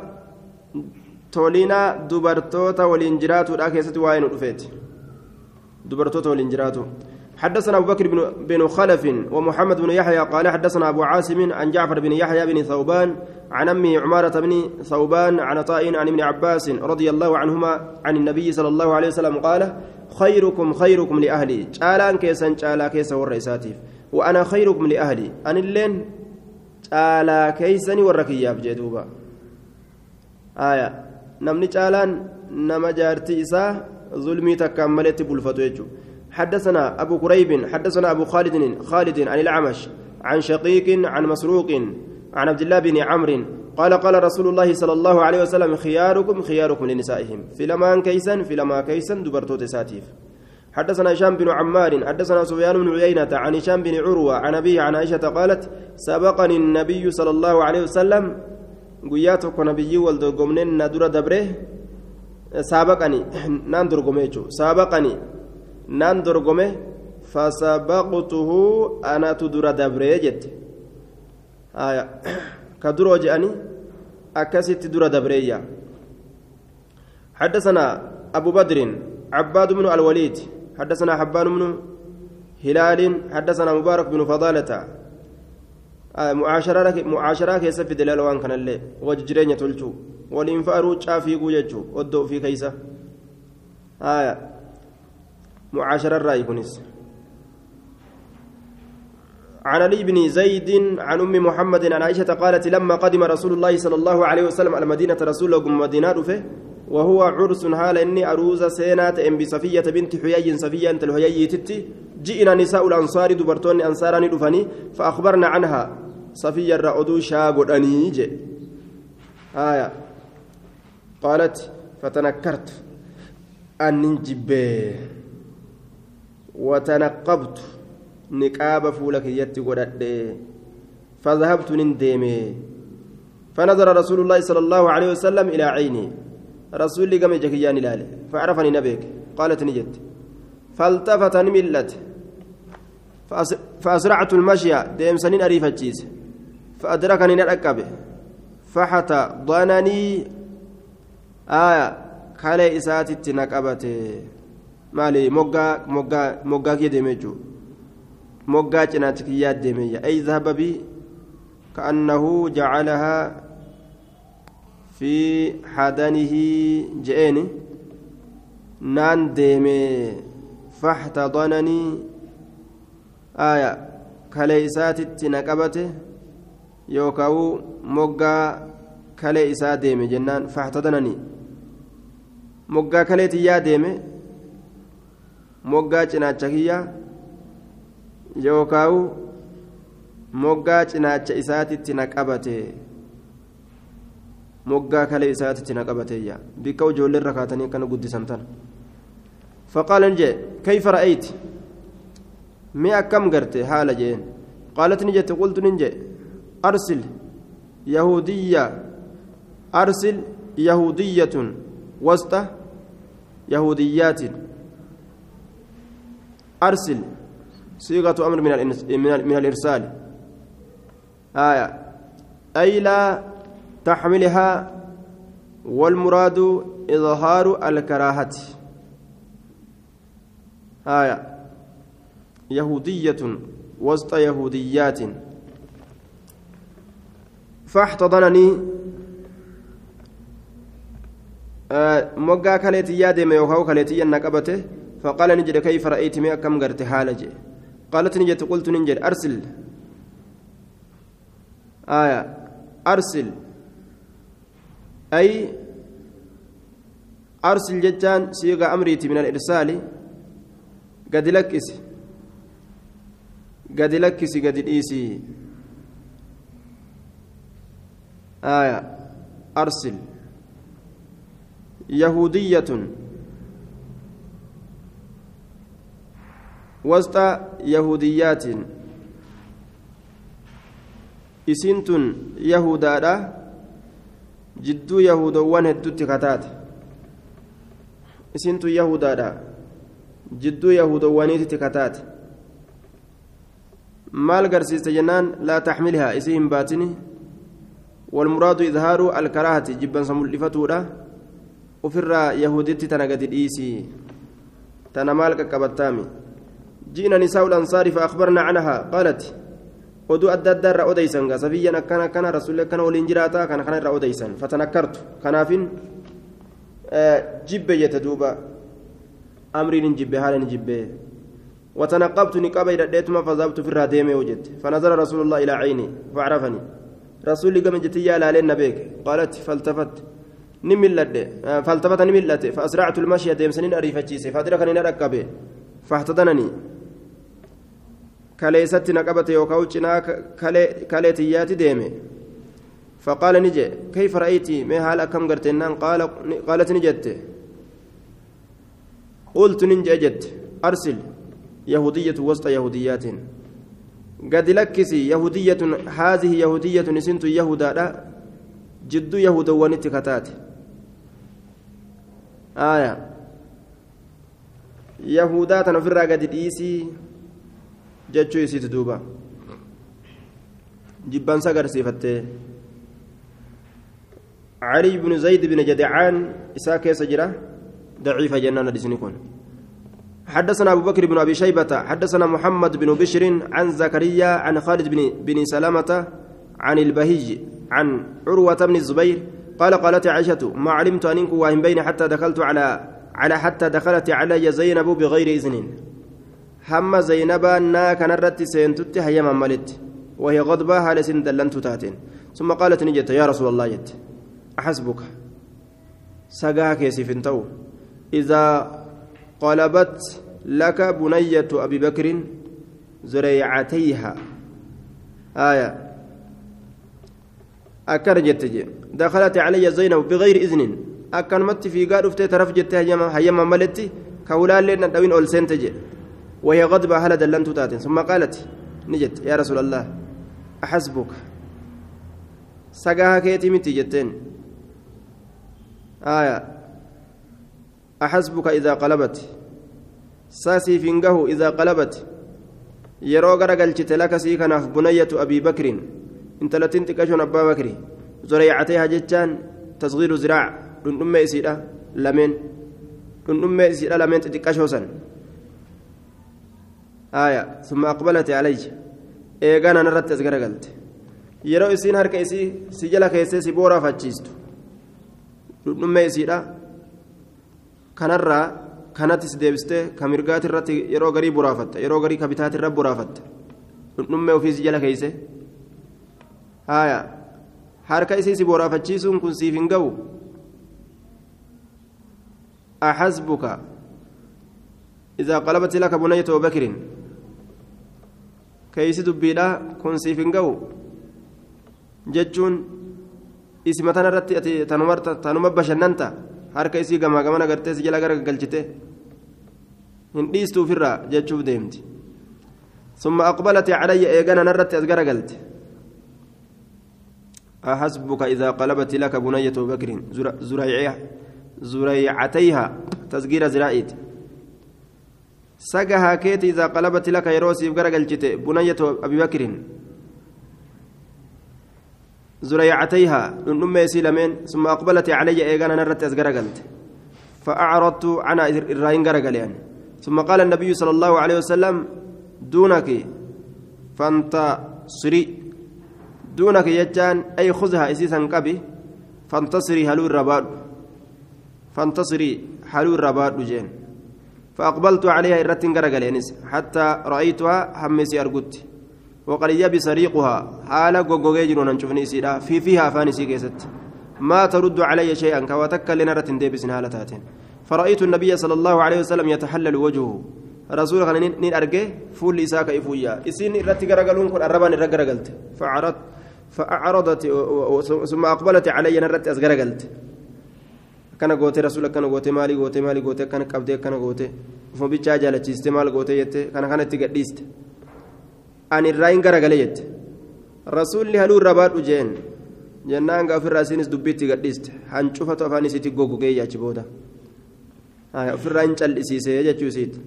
tolina dubartoota waliin jiraatuudha keessatti waa'ee nu dhufeeti. Dubartoota waliin jiraatu حدثنا أبو بكر بن, بن خلف ومحمد بن يحيى قال حدثنا أبو عاصم عن جعفر بن يحيى بن ثوبان عن أمه عمارة بن ثوبان عن طائن عن ابن عباس رضي الله عنهما عن النبي صلى الله عليه وسلم قال خيركم خيركم لأهلي. شالان كيسا شالا كيسا والرئيساتيف وأنا خيركم لأهلي أن اللين شالا كيسا والركياب جدوبا آية caalaan nama jaartii isaa ظلمي تكام ملت بلفتو حدثنا أبو كريب حدثنا أبو خالد خالد عن الأعمش عن شقيق عن مسروق عن عبد الله بن عمرو قال قال رسول الله صلى الله عليه وسلم خياركم خياركم لنسائهم في لمان كيسا في لما كيسا دبرتو تساتيف. حدثنا هشام بن عمار حدثنا سفيان بن عيينة عن هشام بن عروة عن أبيه عن عائشة قالت سبقني النبي صلى الله عليه وسلم. guyyaa tokko nabiyyii wal dorgomneen na dura dabre saabaqani naan dorgome fasabaqtuhu anatu dura dabree jette ka duroo je'ani akkasitti dura dabreeyya حدثنا أبو بدر عباد بن الوليد حدثنا حبان بن هلال حدثنا مبارك بن فضالة mucaasharaa keessa fide laala waan kanallee wajji jireenya tolchuu waliin fa'aruu caafiiguu jechuu oddoo ofii keeysa haya mucaashararraayi kunis عن علي بن زيد عن أم محمد عن عائشة قالت لما قدم رسول الله صلى الله عليه وسلم المدينة رسول الله مدينة وهو عرس هال إني أروز سينات ام بصفية بنت حيي صفية أنت الحيي تتي جئنا نساء الأنصار دبرتون انصارني دفني فأخبرنا عنها. صفية الرأدو شاقود أنيجي آية. قالت فتنكرت. أن ننجب وتنقبت نقاب فولك يتي قدد. فذهبت ننديمي فنظر رسول الله صلى الله عليه وسلم إلى عيني. رسول قام جكيان لالي فعرفني نبيك. قالت نجت. فالتفت نملت. فأسرعت المشي. ديم سنين أريفة جيس فأدركني نركب فحتى ضنني آية كالي إساتي maali moggaa moggaa moggaa kiyya deemee jechuudha moggaa cinaatti kiyyaa deemeeyya. Ay zahaba bi? Ka'annahu jacalahaa fi hadanihii je'eeni. Naan deemee faxtadananii aaya kalee isaatitti na qabate yookaan moggaa kalee isaa deeme jennaan faxtadananii moggaa kaleetiin yaa deeme moggaa cinaacha kiyya yookaawu moggaa cinaacha isaatitti na qabate. Moggaa kale isaatitti na qabateeyya. Bikka ijoolleerra kaatanii akkana guddisamtan faqaala ni jee kayfa ra'ayti? Mee akkam garte? Haala jeen. Qaalat ni jette qultu nin jee arsil yahudiyya arsil yahudiyyatun wasta yahudiyaatin أرسل صيغة أمر من من الإرسال. آية. أي لا تحملها والمراد إظهار الكراهة. آية. يهودية وسط يهوديات. فاحتضنني آه مقا كاليتي يادم يوهو كاليتي نقبته فقال نجد كيف رأيت مي كم قرت حالجي قالت نجد قلت نجد أرسل. آية. أرسل. أي أرسل جتان سيغا أمريتي من الإرسال. قد لكس قد لكس قد الإيسي آية. أرسل. يهودية. وسط يهوديات. إسنتن يهودا جدو يهودوان هدوتي كتات إسنتن يهودا جدو يهودوانيتي كتات maal garsiiste jennaan laa taxmilhaa isii hin baatini والمراد إظهار الكراهة. جبا سمولفتودا وفر يهودتي تنقد الإيسي تنمالك كبتامي جئنا نساء الأنصار فأخبرنا عنها قالت oduu adda addaa irraa odeysan gaa safiyyan akkana akkana rasuulli akkana waliin jiraataa kana kana irraa odeysan fatanakkartu kanaafin jibbe jette duuba amriin hin jibbe haala hin jibbe وتنقبت نقابي رديتما فذهبت في الراديمي وجدت فنظر رسول الله إلى عيني فعرفني رسول قام جتي يا لالين بيك قالت فالتفت نملت فالتفت نملت فأسرعت المشي ديم سنين أريفتشيسي فأدركني نركبه فاحتضنني كليست نقبت يوكاو جنا كلي تياتي ديمي فقال نجي كيف رأيتي ما هال أكم قرتنان قال قالت نجت قلت ننجي أجت أرسل يهودية وسط يهوديات قد لكسي يهودية هذه يهودية نسنت يهودا جد يهودا ونتكتات آية يهودا تنفر قد ديسي jechuu isiiti duuba. Jibbansa agarsiifattee علي بن زيد بن جدعان إساك سجرة ضعيف جنان الإسنكون حدثنا أبو بكر بن أبي شيبة حدثنا محمد بن بشر عن زكريا عن خالد بن, بن سلامة عن البهيج عن عروة بن الزبير قال قالت عائشة ما علمت أن واهم بين حتى دخلت على على حتى دخلت علي زينب بغير إذن hamma zaynabaa naa kanarratti seentutti hayyaman malitti. وهي غضبة هالة سن دلنت تاتين ثم قالت نجت يا رسول الله جت أحسبك سقاك يسفنتو إذا قلبت لك بنية أبي بكر زريعتيها آية أكن جت دخلت علي زينب بغير إذن أكن مت في قال أفتي ترف جت هيما ملتي كولا لنا دوين أول سنتجي وهي غضبة هل دلنت ثم قالت نجت يا رسول الله أحسبك سقاها كيتي متي جتين آية أحسبك إذا قلبت ساسي فينقه إذا قلبت yeroo garagalchite lakasii kanaaf bunayyatu abii bakrin intalatin xiqqashoon abbaa bakri zoreeycateeha jechaan tasgiiru ziraac dhundhummee isiidha lameen dhundhummee isiidha lameen aayaa summa aqbalate alayhi. Eegaan anarratti as garagalte. Yeroo isiin harka isii si jala keessee si booraafachiistu dhudhummee isiidha. Kanarraa kanattis deebistee kan mirgaati irratti yeroo garii boraafatta yeroo garii kabitaati irra boraafatta dhudhummee ofii si jala keeyse. Aayaa harka isii si boraafachiisuun kun siif hin ga'u axasbuka idaa qalabat laka bunayta bakirin keeysi dubbiidha kun siif hin ga'u jechuun isima tana irratti ati tanuma bashannanta harka isii gamaa gamana gartee si jala gara galchite hin dhiistuufirraa jechuuf deemti ثم أقبلت علي إيجانا نرت أزجر قلت أحسبك إذا قلبت لك بنية بكر زريعها زريعتيها تزجير زرائد سقها كيت إذا قلبت لك يروسي بقرق الجت بنية أبي بكر زريعتيها نم يسيلمين ثم أقبلت علي إيغانا نرت أزغرقلت فأعرضت عنها الراين غرقل يعني ثم قال النبي صلى الله عليه وسلم دونك فانتصري دونك يجان أي خذها إسيسا قبي فانتصري هلو الرباد فانتصري هلو الرباد جين فأقبلت عليها إرت غرقل يعني حتى رأيتها همسي أرقدت. وقد يبس ريقها حالا غوغوغي جنون نشوفني سيدا. في فيها فاني سيكيست ما ترد علي شيئا كواتك لنرة ديبس هالتاتين فرأيت النبي صلى الله عليه وسلم يتحلل وجهه. رسول كان نين أرجع فول إساك إفويا. إسين إرتي غرقلون كن أربان فعرض فأعرضت ثم أقبلت علي نرت أزغرجلت kana goote rasuula kana goote maalii goote maalii goote kana qabdee kana goote ufuma bichaa jaalachiiste maal goote jette kana kanatti gadhiiste ani irraa hin garagalee jette rasuulli haluu irra baadhu jeen jennaan gaafirraa isinis dubbiitti gadhiiste hancufatu afaan isiitti goggogee jaachi booda ofirraa hin cal'isiise jechuu isiiti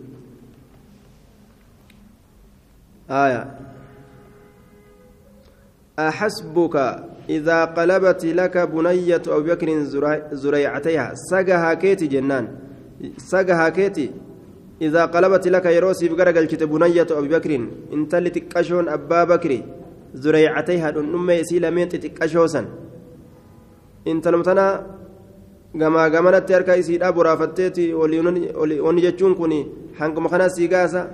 أحسبك إذا قلبت لك بنية أبو بكر زريعتيها. سقها كيتي جنان. سقها كيتي. إذا قلبت لك يروسي بقرقل بنية أبو بكر. إنت اللي تكشون أبا بكر. زريعتيها. أمي سيلا مين تكشوسا إنت لمتنا gamaa gamanatti harka isiidhaa boraafatteeti wanni jechuun kun hanguma kana sii gaasa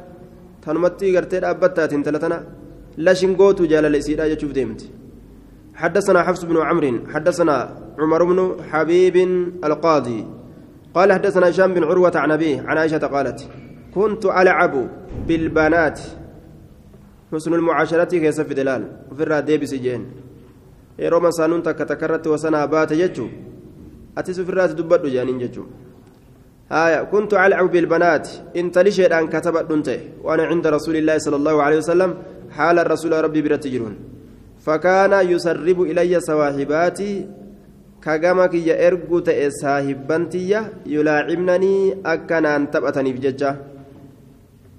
tanumatti gartee dhaabbattaati intala tana lashin gootu jaalala isiidhaa jechuuf deemti حدثنا حفص بن عمرو حدثنا عمر بن حبيب القاضي. قال حدثنا هشام بن عروة عن أبيه عن عائشة قالت كنت ألعب بالبنات. حسن المعاشرة كيس في دلال؟ وفي الراديب سجين يروما سانون تكتكرت وسنا بات يجو أتسو في الراس دبت جانين ججو آية كنت ألعب بالبنات. إن تلشي أن كتبت وأنا عند رسول الله صلى الله عليه وسلم. حال الرسول ربي برتجرون فكان يسرب إلي سواحباتي كجما كي إرجو تأ ساهبنتي يلاعبنني أكنان تبأتني بججة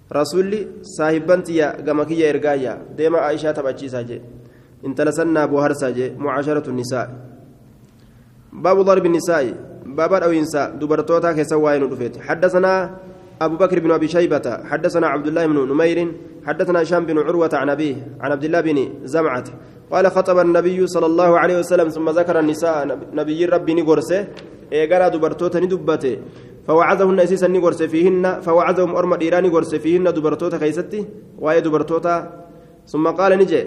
رسولي ساهبنتي جما كي إرجايا. ديما عائشة تبأتشي ساجي. إن تلسنا بوهر ساجي معاشرة النساء. باب ضرب النساء. باب أو إنساء دبرتوتا كسواين رفيت حدثنا أبو بكر بن أبي شيبة حدثنا عبد الله بن نمير حدثنا هشام بن عروة عن أبيه عن عبد الله بن زمعة. قال خطب النبي صلى الله عليه وسلم ثم ذكر النساء نبي ربي نقرسه إيقرا دبرتوتا ندبته فوعظهن أسيسا نقرسه فيهن فوعظهم أرمى إيران نقرسه فيهن دبرتوتا كيستي وهي دبرتوتا. ثم قال نجي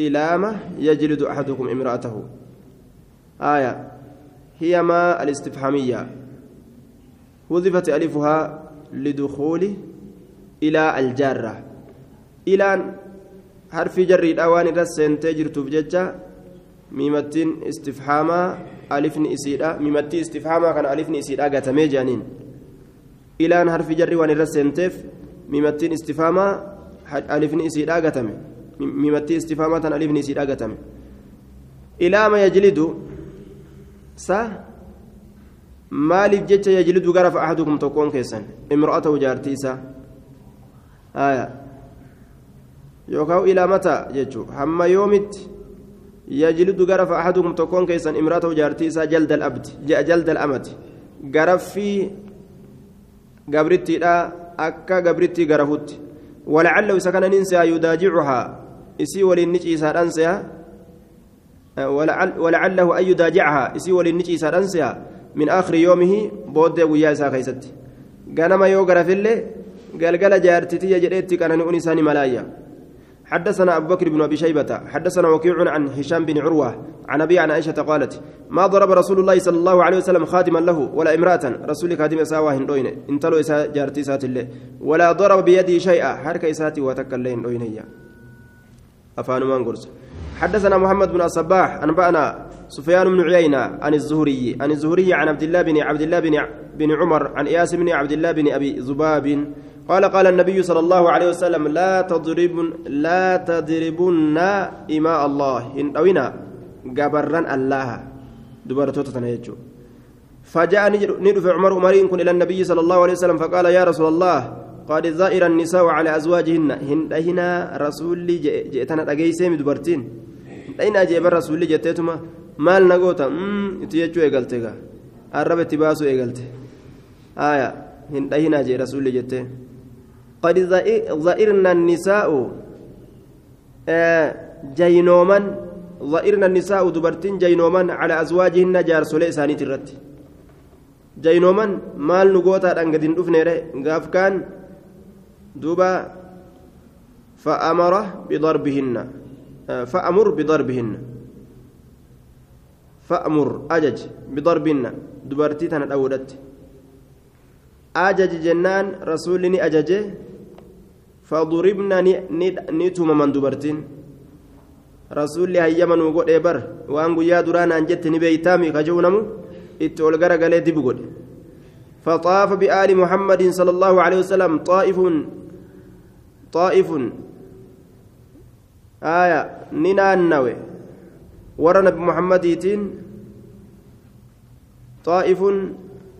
إلى ما يجلد أحدكم امرأته. آية. هي ما الاستفهامية. وظفت ألفها لدخول إلى الجارة. إلى حرف جر الأوان رسين تجر تفججة ميمتين استفهاما ألفن إسيدا ميمتي استفهاما كان ألفن إسيدا قتمي جانين. إلى حرف جر وان رسين تف ميمتين استفهاما ألفن إسيدا قتمي ميمتي استفهاما كان ألفن إسيدا قتمي إلى ما يجلد sa maaliif jecha yajlidu garafa ahadukum tokkoon keessan imra'atahu jaartii isaa aya yookaan ilaa mataa jechuu hamma yoomitti yajlidu garafa ahadukum tokkoon keessan imra'atahu jaartii isaa jaldal abdi jaldal amati garaffii gabrittiidha akka gabrittii garafutti walacallahu isa kana nin se'a yudaajicuhaa isii waliin ni ciisaadhaan se'a ولعله أن يداجعها. إسي ولنجي سارنسها من آخر يومه بود ويا إسا كيست غنما يوغر في الليل قال جارتي جريتك أنا أنساني ملايا. حدثنا أبو بكر بن أبي شيبة حدثنا وكيع عن هشام بن عروة عن أبي عن عائشة قالت ما ضرب رسول الله صلى الله عليه وسلم خادما له ولا امرأة رسول خادم ساواه دوين انتلو إسا جارتي سات الله ولا ضرب بيده شيئا حركة إساتي وتكلين دوينيا. أفان مانقرس حدثنا محمد بن الصباح أنبأنا سفيان بن عيينة عن الزهري عن الزهري عن عبد الله بن عبد الله بن بن عمر عن إياس بن عبد الله بن أبي ذباب قال قال النبي صلى الله عليه وسلم لا تضربن لا تضربن إماء الله. إن أوينا جبران الله. دبرتوتا تنهجو فجاء ندف عمر أمرين إلى النبي صلى الله عليه وسلم فقال يا رسول الله قد زائر النساء على أزواجهن. هن هنا رسول جئتنا أجيسهم دبرتين dhayin ajaa'iba rasuulli jetteetuma maal na nagoota hmm, itti jechuu eegalte gaa arraba itti baasuu eegalte. Haaya hin dhahinaa jee rasuulli jettee. Qad za'irna annisaa'u jaynooman za'irna annisaa'u dubartiin jaynooman cala azwaajihinna jaarsolee isaaniiti irratti. Jaynooman maal nu gootaadhaan gadi hin dhufneere gaaf kaan duuba fa'amara bidarbihinna فأمر بضربهن. فأمر أجج بضربهن. دبرتي تنا أولت أجج جنان رسولني أججه فضربنا نتم من دبرتين. rasuulli hayyama nuu godhee bar waan guyyaa duraanaan jette ni beeytaami kajuunamu itti ol gara فطاف بآل محمد صلى الله عليه وسلم طائف طائف آية ننانوي ورى نبي محمد يتين طائف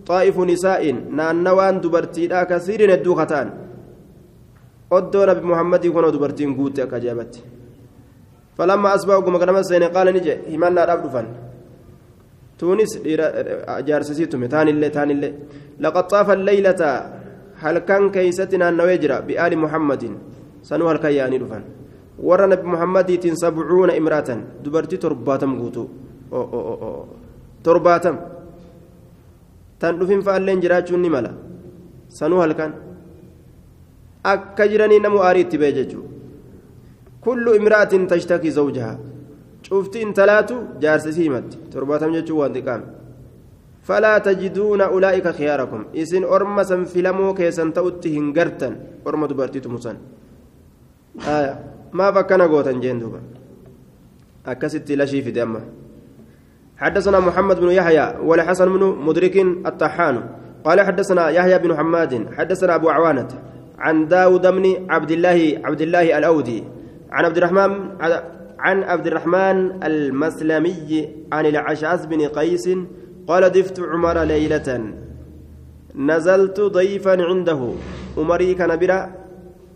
طائف نساء نانوان دبرتي لا كثير الدوختان أدو نبي محمد يكون دبرتين قوت كجابت فلما أصبحوا كما كان مسين قال نجي همنا رب تونس جارسيتم تاني اللي تاني اللي لقد طاف الليلة هل كان كيستنا النويجرة بآل محمد؟ سنوها الكياني دفن امرأة دبرتي ترباتم قوتو أو أو أو أو. ترباتم tan dhufin fa'alleen jiraachuun ni mala sanuu halkan akka jiranii namu aarii itti bee jechuudha kullu imra'atin tashtaki zawjaha cufti intalaatu jaarsisii himatti torbaatam jechuun waan xiqqaame فلا تجدون أولئك خياركم إسن أرمى سنفلمو كيسن تأتي هنجرتن أرمى دبرتي تمسن آية ما فكنا قوتا جندوبا أكست لا شيء في دمه حدثنا محمد بن يحيى والحسن بن مدرك الطحان قال حدثنا يحيى بن حماد حدثنا أبو عوانة عن داود بن عبد الله عبد الله الأودي عن عبد الرحمن عن عبد الرحمن المسلمي عن العشاس بن قيس قال دفت عمر ليلة. نزلت ضيفا عنده. عمري كان برا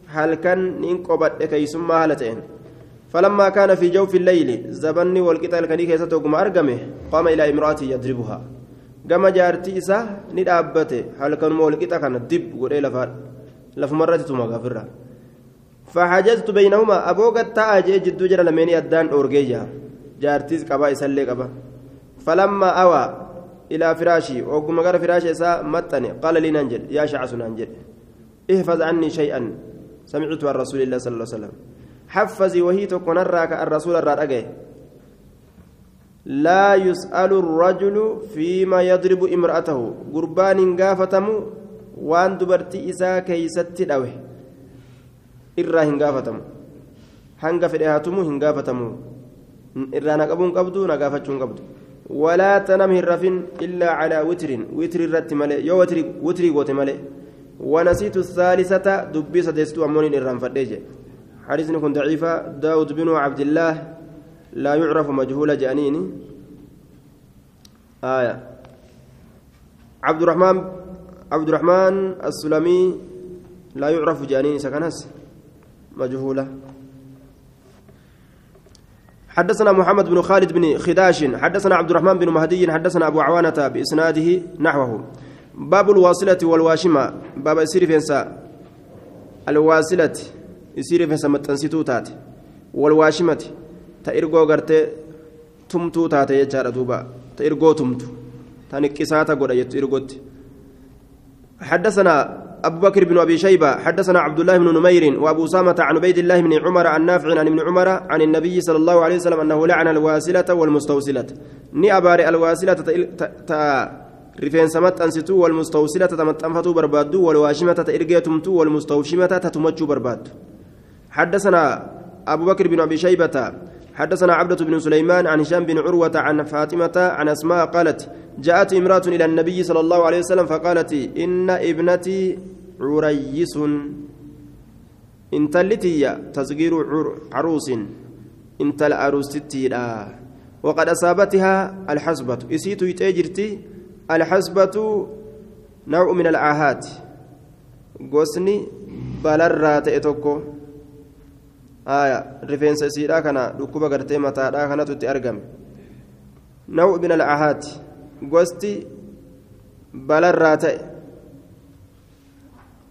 هل كان ننقبت كيسما هالتين. فلما كان في جوف الليل زبني والقتال كان كيستوكم أرقمه قام إلى امرأتي يضربها. قام جارتي إسا ندابته هل كان مولقتا كان الدب قرئ لفا لف مرة تمغفرها فحجزت بينهما أبوغت تاجي جدو جرى لميني أدان أورجيجا جارتيز قبا إسالي قبا. فلما أوى إلى فراشي وقم غير فراشي إسا متني قال لي ننجل يا شعس ننجل احفظ عني شيئا. سمعت عن رسول الله صلى الله عليه وسلم حفزي وهي تكون الراك الرسول الرادقه لا يسأل الرجل فيما يضرب امرأته قربان قافتم وان دبرتي إسا كيست دوه إرى هنقافتم hanga fedhe haatumu hin gaafatamu irraa naqabuun qabdu nagaafachuun qabdu walaa tanam hin rafin illaa calaa witrin witri irratti malee yoo witrii goote malee ونسيت الثالثة دبي سدستو أمونين إرام فديجة حديث كن ضعيفة. داود بن عبد الله لا يعرف مجهول جانيني. آية. عبد الرحمن عبد الرحمن السلمي لا يعرف جانيني سكنس. مجهولة. حدثنا محمد بن خالد بن خداش. حدثنا عبد الرحمن بن مهدي. حدثنا أبو عوانة بإسناده نحوه. باب الواصلة والواشمة. باب يسير فينسا. الواصلة يسير فينسا متنسيتو تات والواشمة تإرقو غرتي تمتو تات يجار دوبا. تإرقو تمتو. تنكساتا قد يتإرقوت حدثنا أبو بكر بن أبي شيبة حدثنا عبد الله بن نمير وأبو سامة عن عبيد الله بن عمر عن نافع عن ابن عمر عن النبي صلى الله عليه وسلم أنه لعن الواسلة والمستوصلة. ني أباري الواسلة تا رفين سمت أنستو والمستوصلة تمتنفتو بربادو والواشمة تإرقيتمتو والمستوشمة تتمجو بربادو. حدثنا أبو بكر بن أبي شيبة حدثنا عبدة بن سليمان عن هشام بن عروة عن فاطمة عن أسماء قالت جاءت امرأة إلى النبي صلى الله عليه وسلم فقالت إن ابنتي عريس. انت التي تصغير عروس. انت العروستي وقد أصابتها الحسبة إسيت يتأجرتي الحسبة نوع من العاهات قسني بلرات إتوكو آية رفين سيدا كان ركوبة قرتي متى كانت تأرقم نوع من العهات قوستي بلرات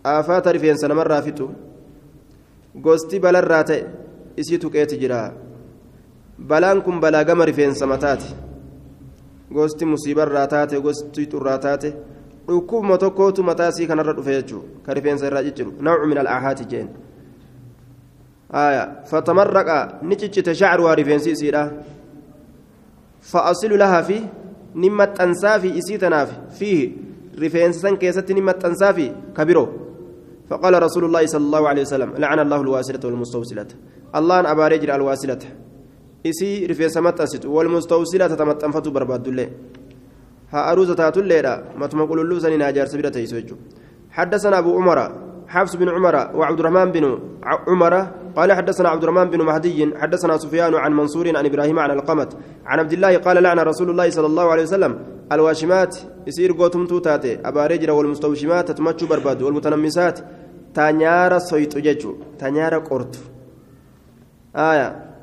آفات رفين سنمر رافتو قوستي بلرات isiitu qeeti jira balaan kun balaa gama rifeensa mataati gosti musiibarraa taate gosti xurraa taate dhukkubuma tokkootu mataasii kanarra dhufe jechuudha ka rifeensa irraa cicciru nawcu min al'aahaati jeen fatamarraqa ni ciccite shacruhaa rifeensi isiidha fa'asilu lahaa fi ni maxxansaa fi isii tanaaf fiihi rifeensa san keessatti ni maxxansaa fi kabiroo فقال رسول الله صلى الله عليه وسلم لعن الله الواسلة والمستوصلة الله أباري جرى الواسلة رفيسة متأسد والمستوصلة تتمتنفت برباد الله ها أروز تاتو الليلة ما تمقل اللوزن ناجار سبيلة يسوجو حدثنا أبو عمر حفص بن عمر وعبد الرحمن بن عمر قال حدثنا عبد الرحمن بن مهدي حدثنا سفيان عن منصور عن إبراهيم عن القمت عن عبد الله قال لعن رسول الله صلى الله عليه وسلم الواشمات يصير قوتم توتاتي ابا رجل والمستوشمات تتمشوا برباد والمتنمسات تنيارا سويت ججو تنيارا قرط آية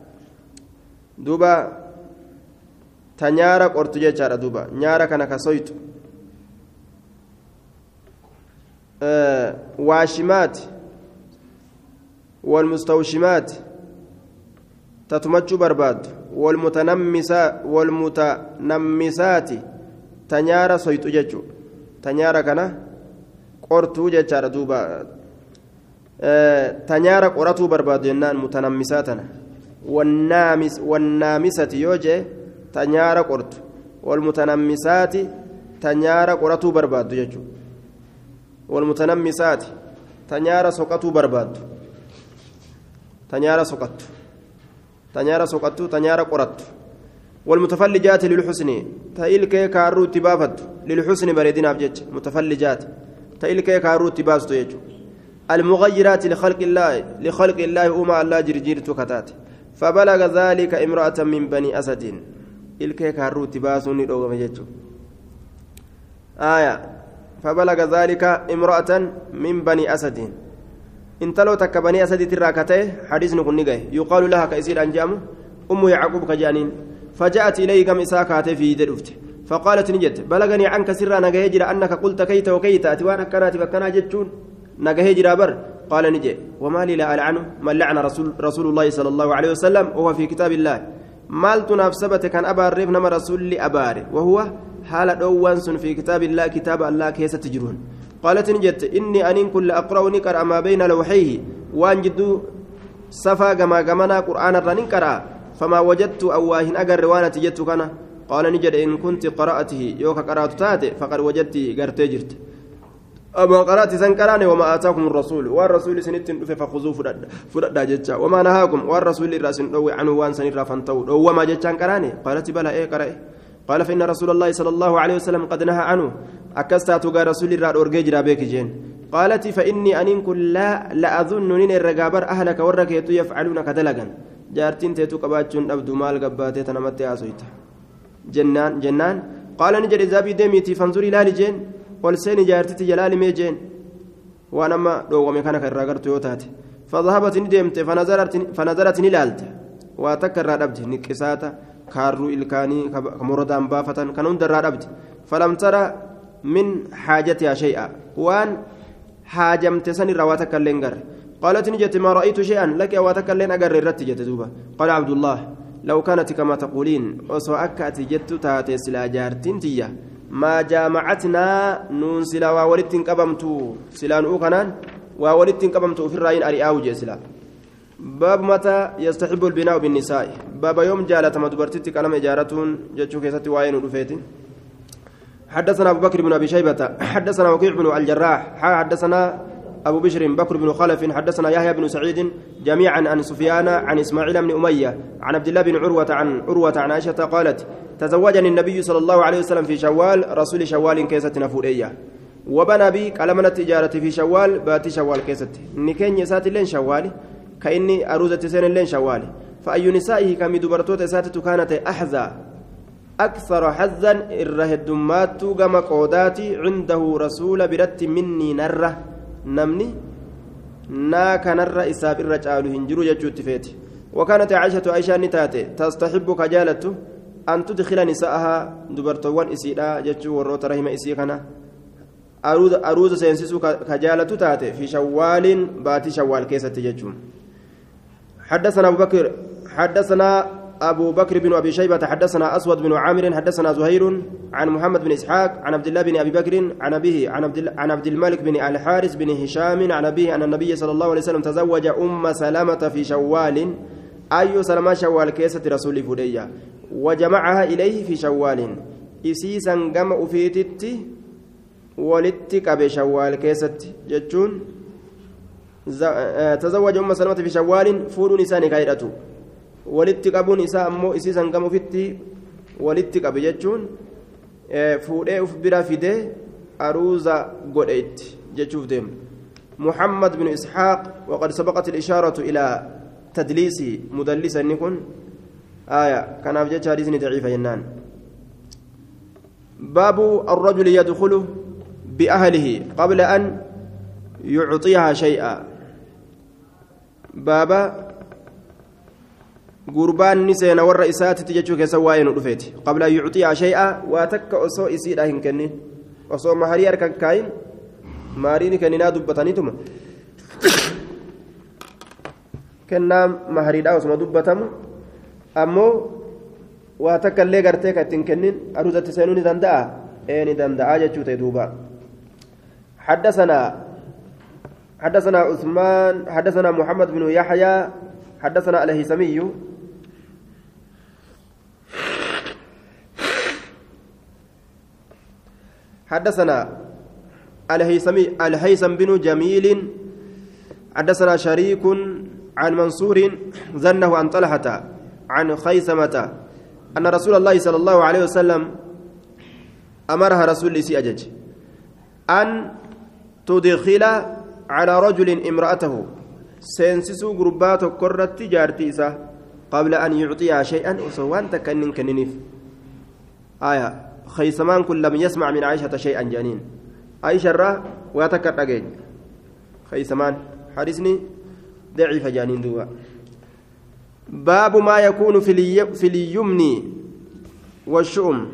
دوبا تنيارا قرط ججارا دوبا نيارا كان كسويت آه واشمات والمستوشمات تتمجو برباد والمتنمسا والمتنمسات تنيارا سويتو ججو تنيارا كنا قرتو ججارا دوبا تنيارا قرتو برباد ينان متنمساتنا والنامسة يوجي تنيارا قرتو والمتنمسات تنيارا قرتو برباد ججو والمتنمسات تنيارا سقطو برباد. تنيارا سقطت تنيارا سقطت تنيارا قرت والمتفلجات للحسن تأيلك كارو تبافت للحسن بريدين أبجج. متفلجات تأيلك كارو تباست يجو. المغيرات لخلق الله لخلق الله أما الله جرجير تكتات فبلغ ذلك امرأة من بني أسد. إلك كارو تباسوني دوغم يجو آية. فبلغ ذلك امرأة من بني أسد. انتلو تك بني أسد تراكته حديث نكون نجاه يقال لها كيسير أنجام أم يعقوب كجانين. فجاءت إلي كم إساكاته في درفت فقالت نجت بلغني عنك سرا نجاه جرى أنك قلت كيت وكيت. أتوانا كانت فكنا جتون نجاه جرى بر قال نجي وما لي لا ألعنه من لعن رسول, رسول الله صلى الله عليه وسلم وهو في كتاب الله. مالت نفسبت كان أبار نما رسول لي أبار وهو حال دوان في كتاب الله كتاب الله كيس تجرون. قالت نجت إني أنين كل أقرأ نكر ما بين لوحيه وأن جدو صفا كما كمنا قرآن الرنين كرا فما وجدت أواهن أجر وأنا تجت كنا قال نجد إن كنت قرأته يوك قرأت تاتي فقد وجدت قرتي جرت. أما قرأت سنكراني وما آتاكم الرسول. والرسول سنت فخذوه فرد جتشا. وما نهاكم. والرسول الرسول عنه وان سنر فانتو. وما جتشان كراني قالت بلا إيه قرأي. قال فإن رسول الله صلى الله عليه وسلم قد نهى عنه. أكستات رسول الله أرجع جرابيك جين. قالت فإني أن كل لا لأظن نين الرجابر أهلك ورك يفعلون كدلجا جارتين تيتو قباتشون أبدو مال قباتي تنمت أسويت جنان جنان. قال نجد زابي دميتي فانظري لا لجين والسين جارتي جلال ميجين وأنا ما دوغمي كان كرغرت يوتاتي فذهبت ندمت فنظرت فنظرت نلالت واتكر رابت نكساتا كارو إلكاني كمردان بافة كان هند رابت فلم ترى من حاجتها شيئا وان حاجمت سن رواتك اللينجر قالت نجت ما رأيت شيئا لك واتك اللين أجر الرت جت دوبا قال عبد الله لو كانت كما تقولين وسوأكت جت تاتي سلا جارتين تيا ما جامعتنا نون سلا وولدت قبمت سلان أوكنان وولدت قبمت في الرأين أرياو جسلا باب متى يستحب البناء بالنساء؟ باب يوم جالت مدبرتي كلام إجارتون جتشو كيستي وين ودفيتين حدثنا أبو بكر بن أبي شيبة حدثنا وكيع بن الجراح حدثنا أبو بشر بكر بن خلف حدثنا يحيى بن سعيد جميعا عن سفيان عن إسماعيل بن أمية عن عبد الله بن عروة عن عروة عن عائشة قالت تزوجني النبي صلى الله عليه وسلم في شوال رسول شوال كيسة نفورية. وبنى بي كلمنا التجارة في شوال باتي شوال كيسة نكين يسات لين شوالي كإني أروزة سين لين شوالي. فأي نسائه كم دبرتوت ساتت كانت أحزى أكثر حزا الرهدمات كما قوداتي عنده رسول برت مني نرة. نمني naa kanarra isaaf irra caalu hin jiru jechuutti feeti. وكانت عائشة عائشة نتاتي تستحب كجالته أن تدخل نساءها دبرتوان إسيدا جتشو وروت رحمة إسيخنا أروز أروز سينسسو كجالة تاتي في شوال باتي شوال كيسة تجتشو حدثنا أبو بكر حدثنا أبو بكر بن أبي شيبة حدثنا أسود بن عامر حدثنا زهير عن محمد بن إسحاق عن عبد الله بن أبي بكر عن أبيه عن عبد, الملك بن الحارث بن هشام عن أبيه أن النبي صلى الله عليه وسلم تزوج أم سلمة في شوال. أي سلمة شوال؟ كيسة رسول فدية. وجمعها إليه في شوال. إسيسا قم أفيتت ولتك بشوال كيسة جتون تزوج أم سلمة في شوال. فور نسان كايرته walitti qabuun isaa ammoo isii sangam ofitti walitti qabe jechuun fuudhee uf bira fidee aruuza godhe itti jechuuf deemu. محمد بن إسحاق وقد سبقت الإشارة إلى تدليسه مدلسا نكون آية كان أفجد حديث ضعيف ينان باب الرجل يدخل بأهله قبل أن يعطيها شيئا بابا gurbaan ni seena warra isaatitti jechuu keessa waa'ee nu dhufeeti qabla yuuxiyaa shay'a waa takka osoo isiidha hin kennin osoo maharii harkan kaayin maariin kenninaa dubbataniituma kennaa mahariidhaa osuma dubbatamu ammoo waa takka illee gartee ka ittiin kennin aruuzatti seenuu ni danda'a ee ni danda'a jechuu ta'e duuba حدثنا حدثنا عثمان حدثنا محمد بن يحيى حدثنا الهيثمي حدثنا الهيثمي الهيثم بن جميل حدثنا شريك عن منصور ظنه عن طلحة عن خيثمة أن رسول الله صلى الله عليه وسلم أمرها رسول سي أجج أن تدخل على رجل امرأته. سينسسو قربات كرت جارتيسة قبل أن يعطيها شيئا وسوان تكنن كننف آية. خيسمان كل لم يسمع من عائشة شيئا جانين عائشة را واتكت أجين خيسمان حارسني ضعيف جانين دوا. باب ما يكون. في اليمن والشؤم.